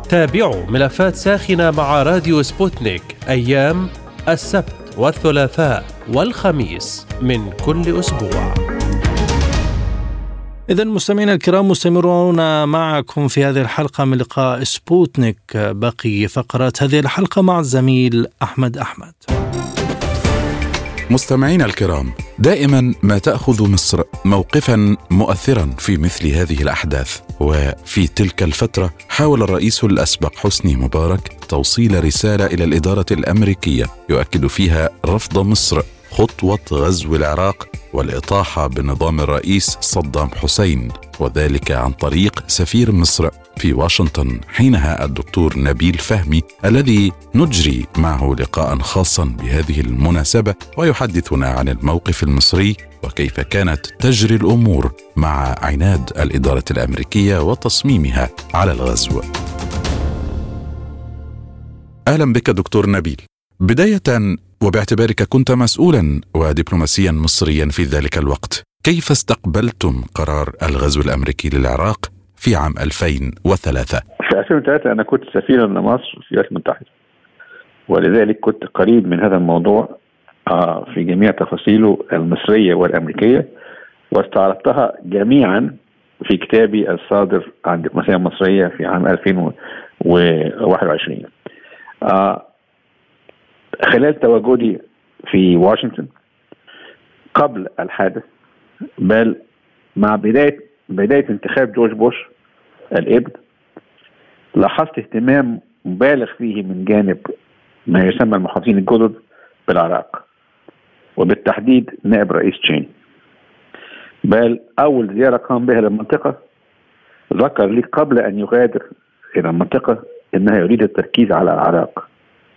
تابعوا ملفات ساخنة مع راديو سبوتنيك أيام السبت والثلاثاء والخميس من كل أسبوع. إذا مستمعينا الكرام مستمرون معكم في هذه الحلقة من لقاء سبوتنيك. بقي فقرات هذه الحلقة مع الزميل أحمد أحمد. مستمعينا الكرام دائما ما تأخذ مصر موقفا مؤثرا في مثل هذه الأحداث. وفي تلك الفترة حاول الرئيس الأسبق حسني مبارك توصيل رسالة إلى الإدارة الأمريكية يؤكد فيها رفض مصر خطوة غزو العراق والإطاحة بنظام الرئيس صدام حسين وذلك عن طريق سفير مصر في واشنطن حينها الدكتور نبيل فهمي الذي نجري معه لقاء خاصا بهذه المناسبة ويحدثنا عن الموقف المصري وكيف كانت تجري الأمور مع عناد الإدارة الأمريكية وتصميمها على الغزو. أهلا بك دكتور نبيل. بداية وباعتبارك كنت مسؤولا ودبلوماسيا مصريا في ذلك الوقت كيف استقبلتم قرار الغزو الأمريكي للعراق في عام 2003 في 2003 أنا كنت سفيرا لمصر في الولايات المتحدة. ولذلك كنت قريب من هذا الموضوع آه، في جميع تفاصيله المصرية والأمريكية واستعرضتها جميعا في كتابي الصادر عن الدبلوماسيه المصريه في عام 2021 خلال تواجدي في واشنطن قبل الحادث بل مع بداية بداية انتخاب جورج بوش الإبن لاحظت اهتمام مبالغ فيه من جانب ما يسمى المحافظين الجدد بالعراق وبالتحديد نائب رئيس تشين. بل أول زيارة قام بها للمنطقة ذكر لي قبل أن يغادر إلى المنطقة أنها يريد التركيز على العراق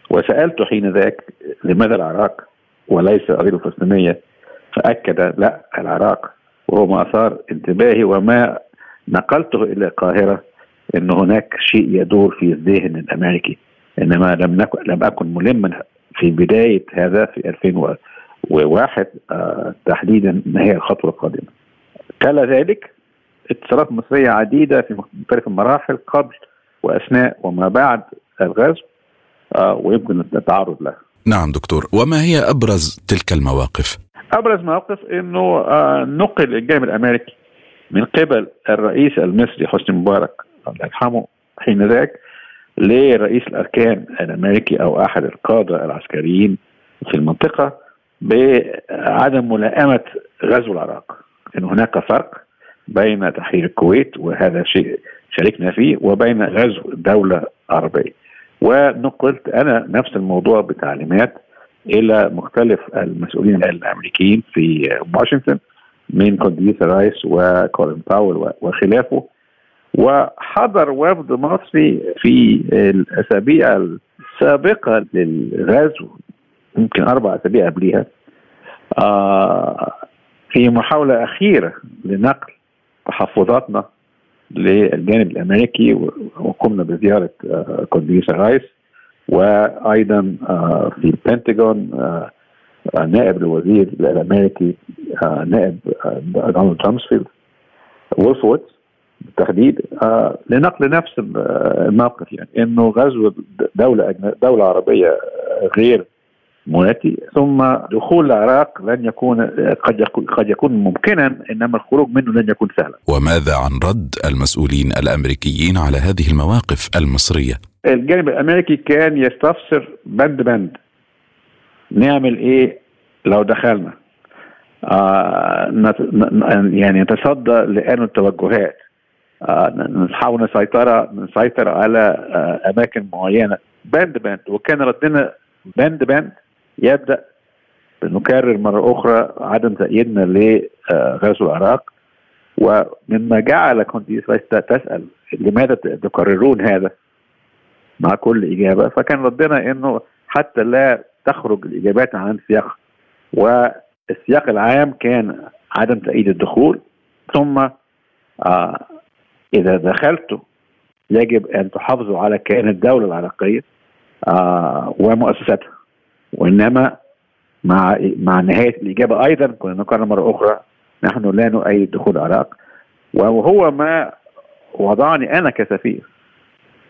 وسألت حين ذاك لماذا العراق وليس القضية الفلسطينية فأكد لا العراق وهو ما أثار انتباهي وما نقلته إلى القاهرة أن هناك شيء يدور في الذهن الأمريكي إنما لم نكن لم أكن ملما في بداية هذا في 2001 آه تحديدا ما هي الخطوة القادمة. تلا ذلك اتصالات مصرية عديدة في مختلف المراحل قبل وأثناء وما بعد الغزو آه، ويمكن التعرض لها. نعم دكتور وما هي أبرز تلك المواقف؟ أبرز مواقف إنه آه، نقل الجانب الأمريكي من قبل الرئيس المصري حسني مبارك الله يرحمه حين ذاك لرئيس الأركان الأمريكي أو أحد القادة العسكريين في المنطقة بعدم ملائمة غزو العراق. إن هناك فرق بين تحرير الكويت وهذا شيء شاركنا فيه وبين غزو دولة عربية. ونقلت أنا نفس الموضوع بتعليمات إلى مختلف المسؤولين الأمريكيين في واشنطن من كونديسا رايس وكولين باول وخلافه. وحضر وفد مصري في الأسابيع السابقة للغزو يمكن أربع أسابيع قبليها آه في محاولة أخيرة لنقل تحفظاتنا للجانب الأمريكي وقمنا بزيارة كونديسا رايس. وأيضا آه، في البنتاجون آه، نائب الوزير الأمريكي نائب دونالد رامسفيلد وولفويتز بالتحديد لنقل نفس الموقف يعني إنه غزو دولة دولة عربية غير مواتي ثم دخول العراق لن يكون قد يكون قد يكون ممكنا إنما الخروج منه لن يكون سهلا. وماذا عن رد المسؤولين الأمريكيين على هذه المواقف المصرية؟ الجانب الأمريكي كان يستفسر بند بند. نعمل إيه لو دخلنا؟ آه يعني نتصدى لأن التوجهات. آه نحاول نسيطر نسيطر على آه أماكن معينة. بند بند. وكان ردنا بند بند يبدأ نكرر مرة أخرى عدم تأييدنا لغزو العراق. ومما جعل كونديس تسأل لماذا تكررون هذا؟ مع كل إجابة. فكان ردنا إنه حتى لا تخرج الإجابات عن سياق والسياق العام كان عدم تأييد الدخول. ثم آه إذا دخلتوا يجب أن تحافظوا على كيان الدولة العراقية آه ومؤسساتها. وإنما مع مع نهاية الإجابة أيضا كنا نقرر مرة أخرى نحن لا نؤيد دخول العراق. وهو ما وضعني أنا كسفير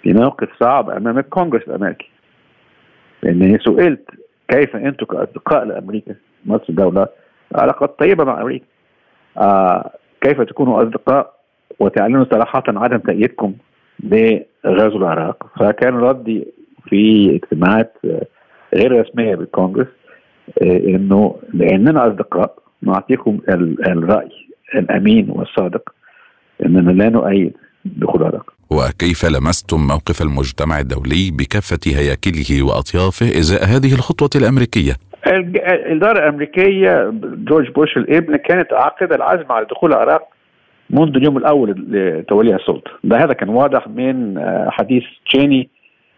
في موقف صعب أمام الكونغرس الأمريكي. لاني سئلت كيف أنتم كأصدقاء لأمريكا؟ مصر دولة علاقات طيبة مع أمريكا. آه كيف تكونوا أصدقاء وتعلنوا صراحة عدم تأييدكم لغزو العراق؟ فكان ردي في اجتماعات غير رسمية بالكونغرس إنه لأننا أصدقاء نعطيكم الرأي الأمين والصادق إننا لا نؤيد دخول العراق. وكيف لمستم موقف المجتمع الدولي بكافة هياكله وأطيافه إزاء هذه الخطوة الأمريكية؟ الإدارة الأمريكية جورج بوش الإبن كانت عاقده العزم على دخول العراق منذ اليوم الأول لتوليها السلطة، ده هذا كان واضح من حديث تشيني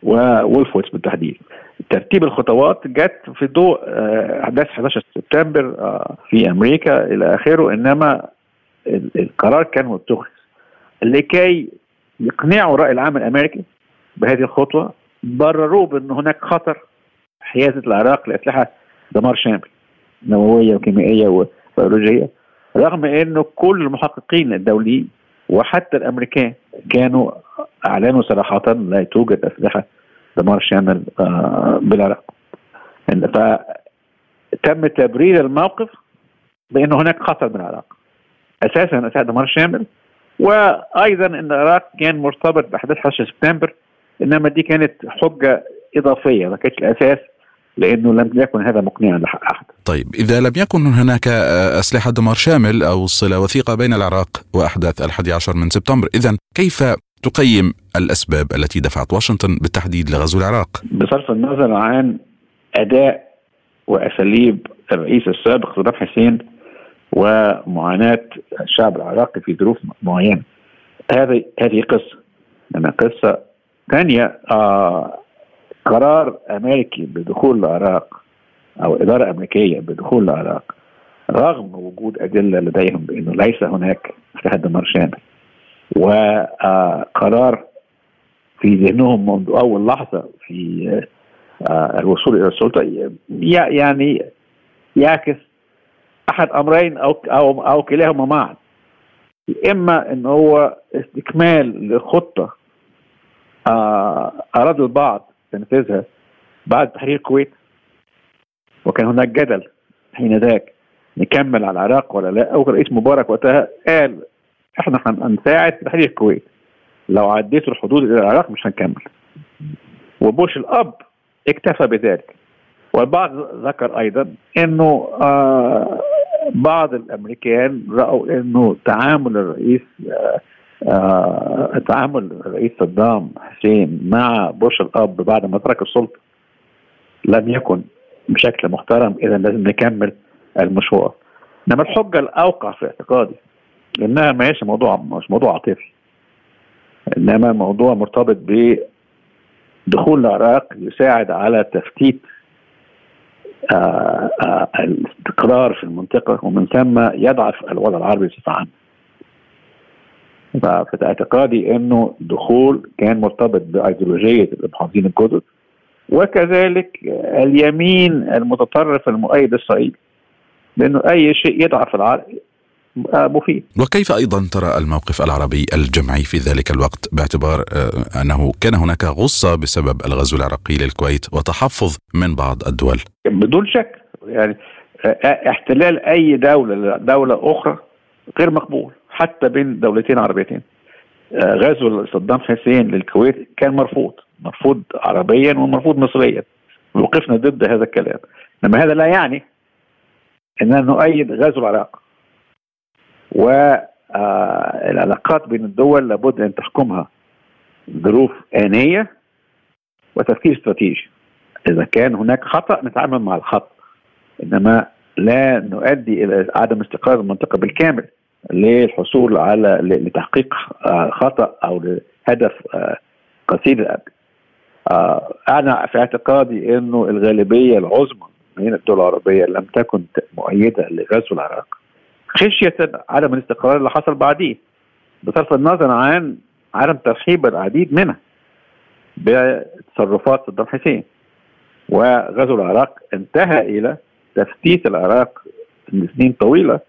وولفويتس بالتحديد. ترتيب الخطوات جت في ضوء أحداث 11 سبتمبر في أمريكا إلى آخره إنما القرار كان متخذ لكي يقنعوا الرأي العام الأمريكي بهذه الخطوة برروه بأن هناك خطر حيازة العراق لأسلحة دمار شامل نووية وكيميائية وبيولوجيه رغم أنه كل المحققين الدوليين وحتى الأمريكان كانوا أعلنوا صراحة لا توجد أسلحة دمار شامل بالعراق. فتم تبرير الموقف بأن هناك خطر بالعراق. أساسا أسلحة دمار شامل وأيضا إن العراق كان مرتبط بأحداث 11 سبتمبر إنما دي كانت حجة إضافية ما كانتش الأساس لأنه لم يكن هذا مقنعا لاحد. طيب إذا لم يكن هناك أسلحة دمار شامل أو صلة وثيقة بين العراق وأحداث الحادي عشر من سبتمبر، اذا كيف تقيم الأسباب التي دفعت واشنطن بالتحديد لغزو العراق؟ بصرف النظر عن أداء وأساليب الرئيس السابق صدام حسين ومعاناة الشعب العراقي في ظروف معينة. هذه هذه قصة. انما قصة ثانية آه قرار أمريكي بدخول العراق أو إدارة أمريكية بدخول العراق رغم وجود أدلة لديهم بأنه ليس هناك دمار شامل وقرار في ذهنهم منذ أول لحظة في الوصول إلى السلطة يعني يعكس أحد أمرين أو أو أو كلاهما معا. إما إن هو استكمال لخطة اراد البعض تنفيذها بعد تحرير الكويت وكان هناك جدل حين ذاك نكمل على العراق ولا لا. أو رئيس مبارك وقتها قال إحنا هنساعد في تحرير الكويت. لو عديتوا الحدود إلى العراق مش هنكمل. وبوش الأب اكتفى بذلك. والبعض ذكر أيضا إنه آه بعض الأمريكان رأوا إنه تعامل الرئيس آه آه تعامل الرئيس صدام حسين مع بوش الأب بعد ما ترك السلطة لم يكن بشكل محترم اذا لازم نكمل المشوار. إنما الحجه الأوقع في اعتقادي لانها ما هيش موضوع مش موضوع عاطفي. إنما موضوع مرتبط بدخول العراق يساعد على تفتيت الاستقرار في المنطقة ومن ثم يضعف الوضع العربي بصفة عامة. ففي اعتقادي إنه دخول كان مرتبط بأيديولوجية المحافظين الجدد وكذلك اليمين المتطرف المؤيد لاسرائيل لأنه أي شيء يضعف العالم مفيد. وكيف أيضا ترى الموقف العربي الجمعي في ذلك الوقت باعتبار آه، أنه كان هناك غصة بسبب الغزو العراقي للكويت وتحفظ من بعض الدول؟ بدون شك يعني آه، احتلال أي دولة لدوله أخرى غير مقبول حتى بين دولتين عربيتين. آه، غزو صدام حسين للكويت كان مرفوض مرفوض عربيا ومرفوض مصريا. وقفنا ضد هذا الكلام. لما هذا لا يعني إننا نؤيد غزو العراق. والعلاقات بين الدول لابد أن تحكمها. ظروف آنية وتفكير استراتيجي. إذا كان هناك خطأ نتعامل مع الخطأ. إنما لا نؤدي إلى عدم استقرار المنطقة بالكامل للحصول على لتحقيق آه، خطأ أو لهدف آه، قصير. الأجل آه، أنا في اعتقادي أنه الغالبية العظمى من الدول العربية لم تكن مؤيدة لغزو العراق. خشيه عدم الاستقرار اللي حصل بعديه بصرف النظر عن عدم ترحيب العديد منها بتصرفات صدام حسين وغزو العراق انتهى إلى تفتيت العراق لسنين طويلة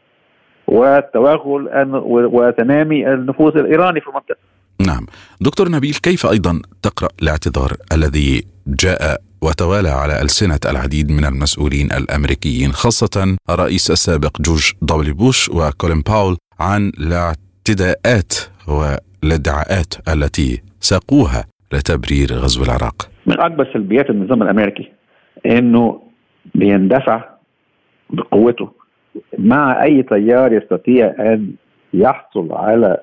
والتوغل وتنامي النفوذ الإيراني في المنطقة. نعم، دكتور نبيل كيف أيضا تقرأ الاعتذار الذي جاء وتوالى على ألسنة العديد من المسؤولين الأمريكيين خاصة الرئيس السابق جورج دبليو بوش وكولين باول عن الاعتداءات والادعاءات التي ساقوها لتبرير غزو العراق؟ من أكبر سلبيات النظام الأمريكي أنه بيندفع بقوته. مع أي تيار يستطيع أن يحصل على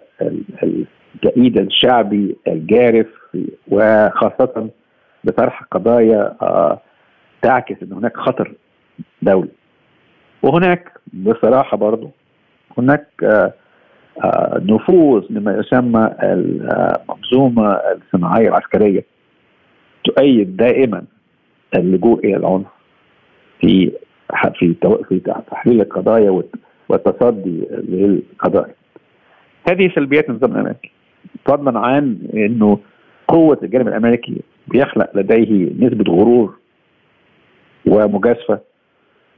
التأييد الشعبي الجارف وخاصة بطرح قضايا آه، تعكس إن هناك خطر دولي وهناك بصراحة برضه هناك آه، آه، نفوذ لما يسمى المنظومة الصناعية العسكرية تؤيد دائما اللجوء إلى العنف في في في تحليل القضايا والتصدي للقضايا. هذه سلبيات النظام الأمريكي فضلا عن إنه قوة الجانب الأمريكي بيخلق لديه نسبة غرور ومجازفة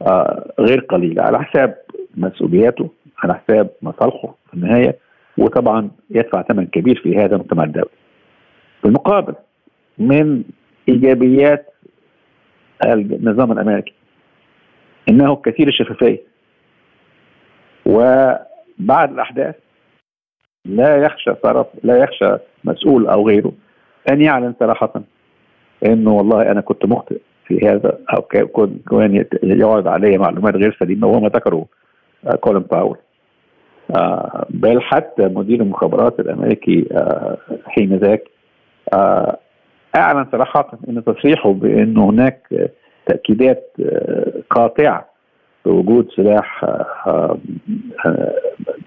آه غير قليلة على حساب مسؤولياته على حساب مصالحه في النهاية وطبعا يدفع ثمن كبير في هذا المجتمع الدولي. بالمقابل من إيجابيات النظام الأمريكي إنه كثير الشفافية وبعد الأحداث لا يخشى طرف لا يخشى مسؤول أو غيره أن يعلن صراحة. انه والله أنا كنت مخطئ في هذا أو كان يعرض علي معلومات غير سليمة وهو ما ذكره آه، كولين باول. آه، بل حتى مدير المخابرات الأمريكي آه، حين ذاك أعلن صراحة إن تصريحه بانه هناك تأكيدات قاطعة بوجود سلاح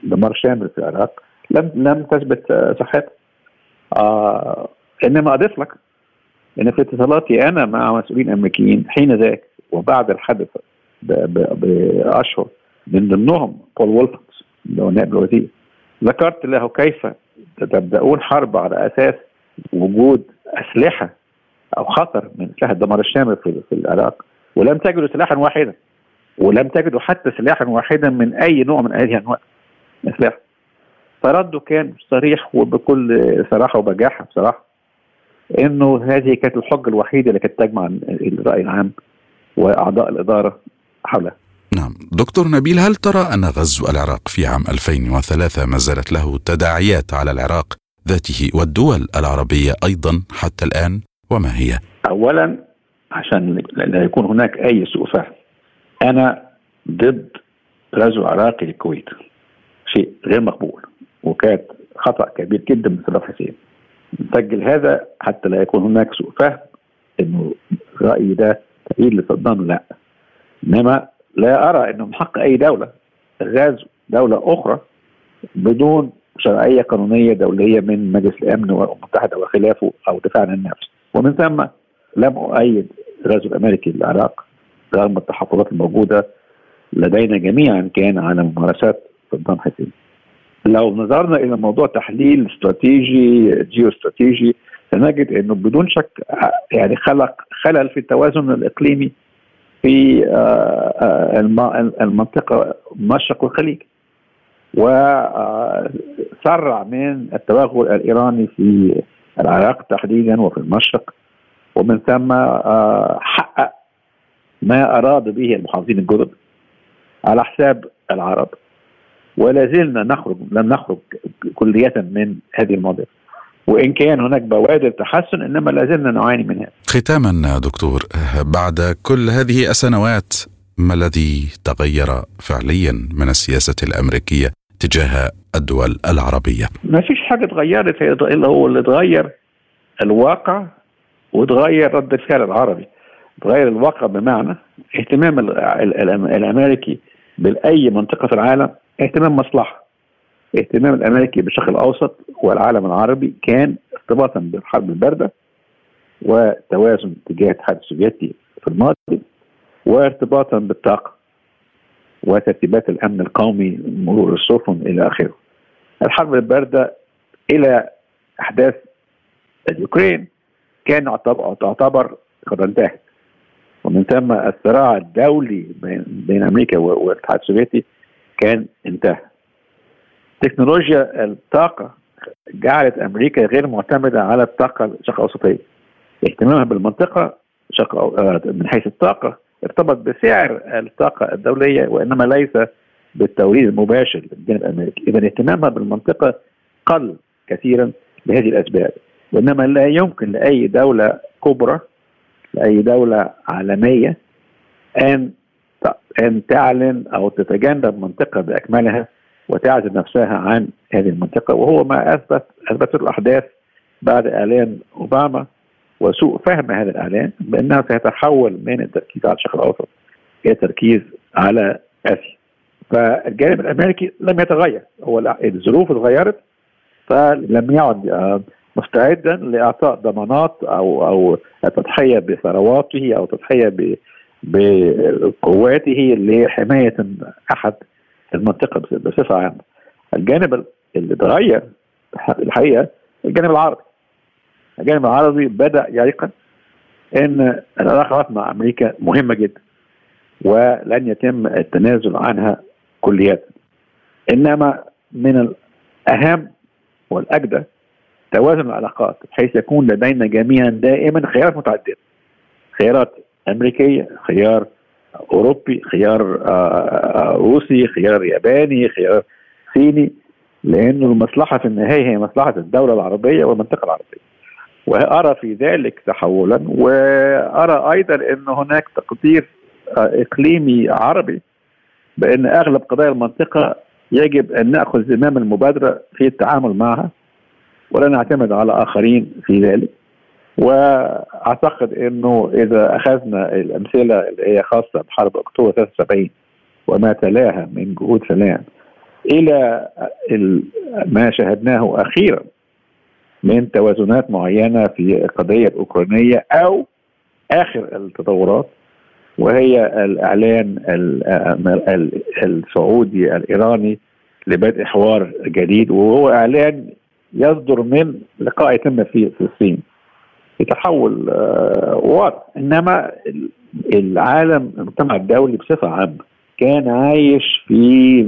دمار شامل في العراق لم لم تثبت صحتها إنما أضيف لك لأن في اتصالاتي أنا مع مسؤولين أمريكيين حين ذاك وبعد الحدث بأشهر من ضمنهم بول وولفنز اللي هو نائب الوزير ذكرت له كيف تبدأون حرب على أساس وجود أسلحة أو خطر من اسلحه الدمار الشامل في, العراق. ولم تجدوا سلاحا واحدا ولم تجدوا حتى سلاحا واحدا من أي نوع من هذه انواع الاسلحه فرده كان صريح وبكل صراحة وبجاحة بصراحة إنه هذه كانت الحجة الوحيدة اللي كانت تجمع الرأي العام وأعضاء الإدارة حولها. نعم، دكتور نبيل هل ترى أن غزو العراق في عام 2003 ما زالت له تداعيات على العراق ذاته والدول العربية أيضا حتى الآن وما هي؟ اولا عشان لا يكون هناك أي سوء فهم أنا ضد غزو عراقي للكويت شيء غير مقبول وكانت خطأ كبير جدا من صدام حسين نسجل هذا حتى لا يكون هناك سوء فهم إنه رأيي ده تأييد لصدام. لا. إنما لا أرى إنه من حق أي دولة غاز دولة أخرى بدون شرعية قانونية دولية من مجلس الأمن والامم المتحده وخلافه أو دفاع عن النفس. ومن ثم لم أؤيد الغزو الأمريكي للعراق رغم التحفظات الموجودة لدينا جميعا كان على ممارسات صدام حسين. لو نظرنا إلى موضوع تحليل استراتيجي جيو استراتيجي سنجد إنه بدون شك يعني خلق خلل في التوازن الإقليمي في المنطقة المشرق والخليج وسرع من التوغل الإيراني في العراق تحديدا وفي المشرق. ومن ثم حقق ما أراد به المحافظين الجدد على حساب العرب. ولا زلنا نخرج لم نخرج كلية من هذه المواضيع وإن كان هناك بوادر تحسن إنما لا زلنا نعاني منها ختاما دكتور بعد كل هذه السنوات ما الذي تغير فعليا من السياسة الأمريكية تجاه الدول العربية؟ ما فيش حاجة اتغيرت إلا هو اللي اتغير الواقع وتغير رد الفعل العربي. تغير الواقع بمعنى اهتمام الأمريكي بأي منطقة في العالم اهتمام مصلحة اهتمام الأمريكي بالشرق الأوسط والعالم العربي كان ارتباطا بالحرب الباردة وتوازن تجاه الاتحاد السوفيتي في الماضي وارتباطا بالطاقة وترتيبات الأمن القومي مرور السفن إلى آخره. الحرب الباردة إلى أحداث اليوكرين كان تعتبر قد انتهت ومن ثم الصراع الدولي بين, أمريكا والاتحاد السوفيتي كان انتهى. تكنولوجيا الطاقة جعلت أمريكا غير معتمدة على الطاقة الشرق الأوسطية. اهتمامها بالمنطقة شرق من حيث الطاقة ارتبط بسعر الطاقة الدولية وإنما ليس بالتوريد المباشر للجانب الأمريكي، اذا اهتمامها بالمنطقة قل كثيرا لهذه الأسباب، وإنما لا يمكن لأي دولة كبرى لأي دولة عالمية أن أن تعلن أو تتجنب منطقة بأكملها وتعزل نفسها عن هذه المنطقة وهو ما أثبت اثبت الأحداث بعد إعلان أوباما وسوء فهم هذا الإعلان بأنها سيتحول من التركيز على الشرق الأوسط إلى التركيز على أسيا. فالجانب الأمريكي لم يتغير هو الظروف اتغيرت فلم يعد مستعدا لإعطاء ضمانات أو أو التضحيه بثرواته أو تضحية بقواته لحمايه أحد المنطقة بصفة عامة. الجانب اللي تغير الحقيقة الجانب العربي. الجانب العربي بدأ ييقن إن العلاقات مع أمريكا مهمة جدا ولن يتم التنازل عنها كليا. إنما من الأهم والأجدى توازن العلاقات بحيث يكون لدينا جميعا دائما خيارات متعددة خيارات امريكيه خيار أوروبي خيار روسي خيار ياباني خيار صيني لأنه المصلحة في النهايه هي مصلحة الدولة العربية والمنطقة العربية. وأرى في ذلك تحولا وأرى أيضا إن هناك تقدير إقليمي عربي بأن أغلب قضايا المنطقة يجب أن نأخذ زمام المبادرة في التعامل معها ولا نعتمد على آخرين في ذلك. وأعتقد إنه إذا أخذنا الأمثلة اللي هي خاصة بحرب أكتوبر 73 وما تلاها من جهود سلام إلى ما شاهدناه أخيرا من توازنات معينة في القضية الأوكرانية أو آخر التطورات وهي الإعلان السعودي الإيراني لبدء حوار جديد وهو إعلان يصدر من لقاء يتم في الصين يتحول واضح. إنما العالم المجتمع الدولي بصفة عامة كان عايش في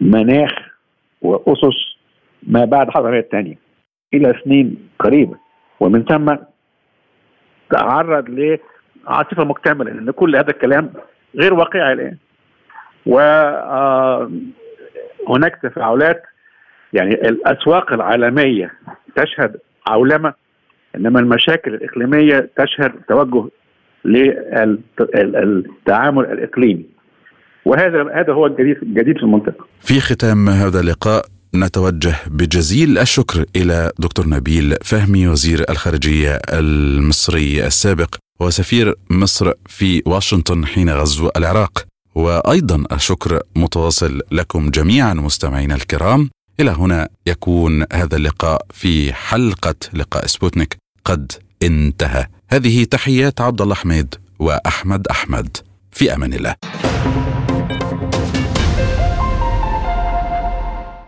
مناخ وأسس ما بعد الحرب العالميه الثانية إلى سنين قريبة. ومن ثم تعرض لعاصفه مكتملة لأن كل هذا الكلام غير واقعي الآن. وهناك تفاعلات يعني الأسواق العالمية تشهد عولمة إنما المشاكل الإقليمية تشهد توجه للتعامل الإقليمي. وهذا هذا هو الجديد الجديد في المنطقة. في ختام هذا اللقاء نتوجه بجزيل الشكر إلى دكتور نبيل فهمي وزير الخارجية المصري السابق وسفير مصر في واشنطن حين غزو العراق. وأيضا الشكر متواصل لكم جميعا مستمعينا الكرام. إلى هنا يكون هذا اللقاء في حلقة لقاء سبوتنيك. قد انتهى. هذه تحيات عبد الله حميد وأحمد أحمد. في أمان الله.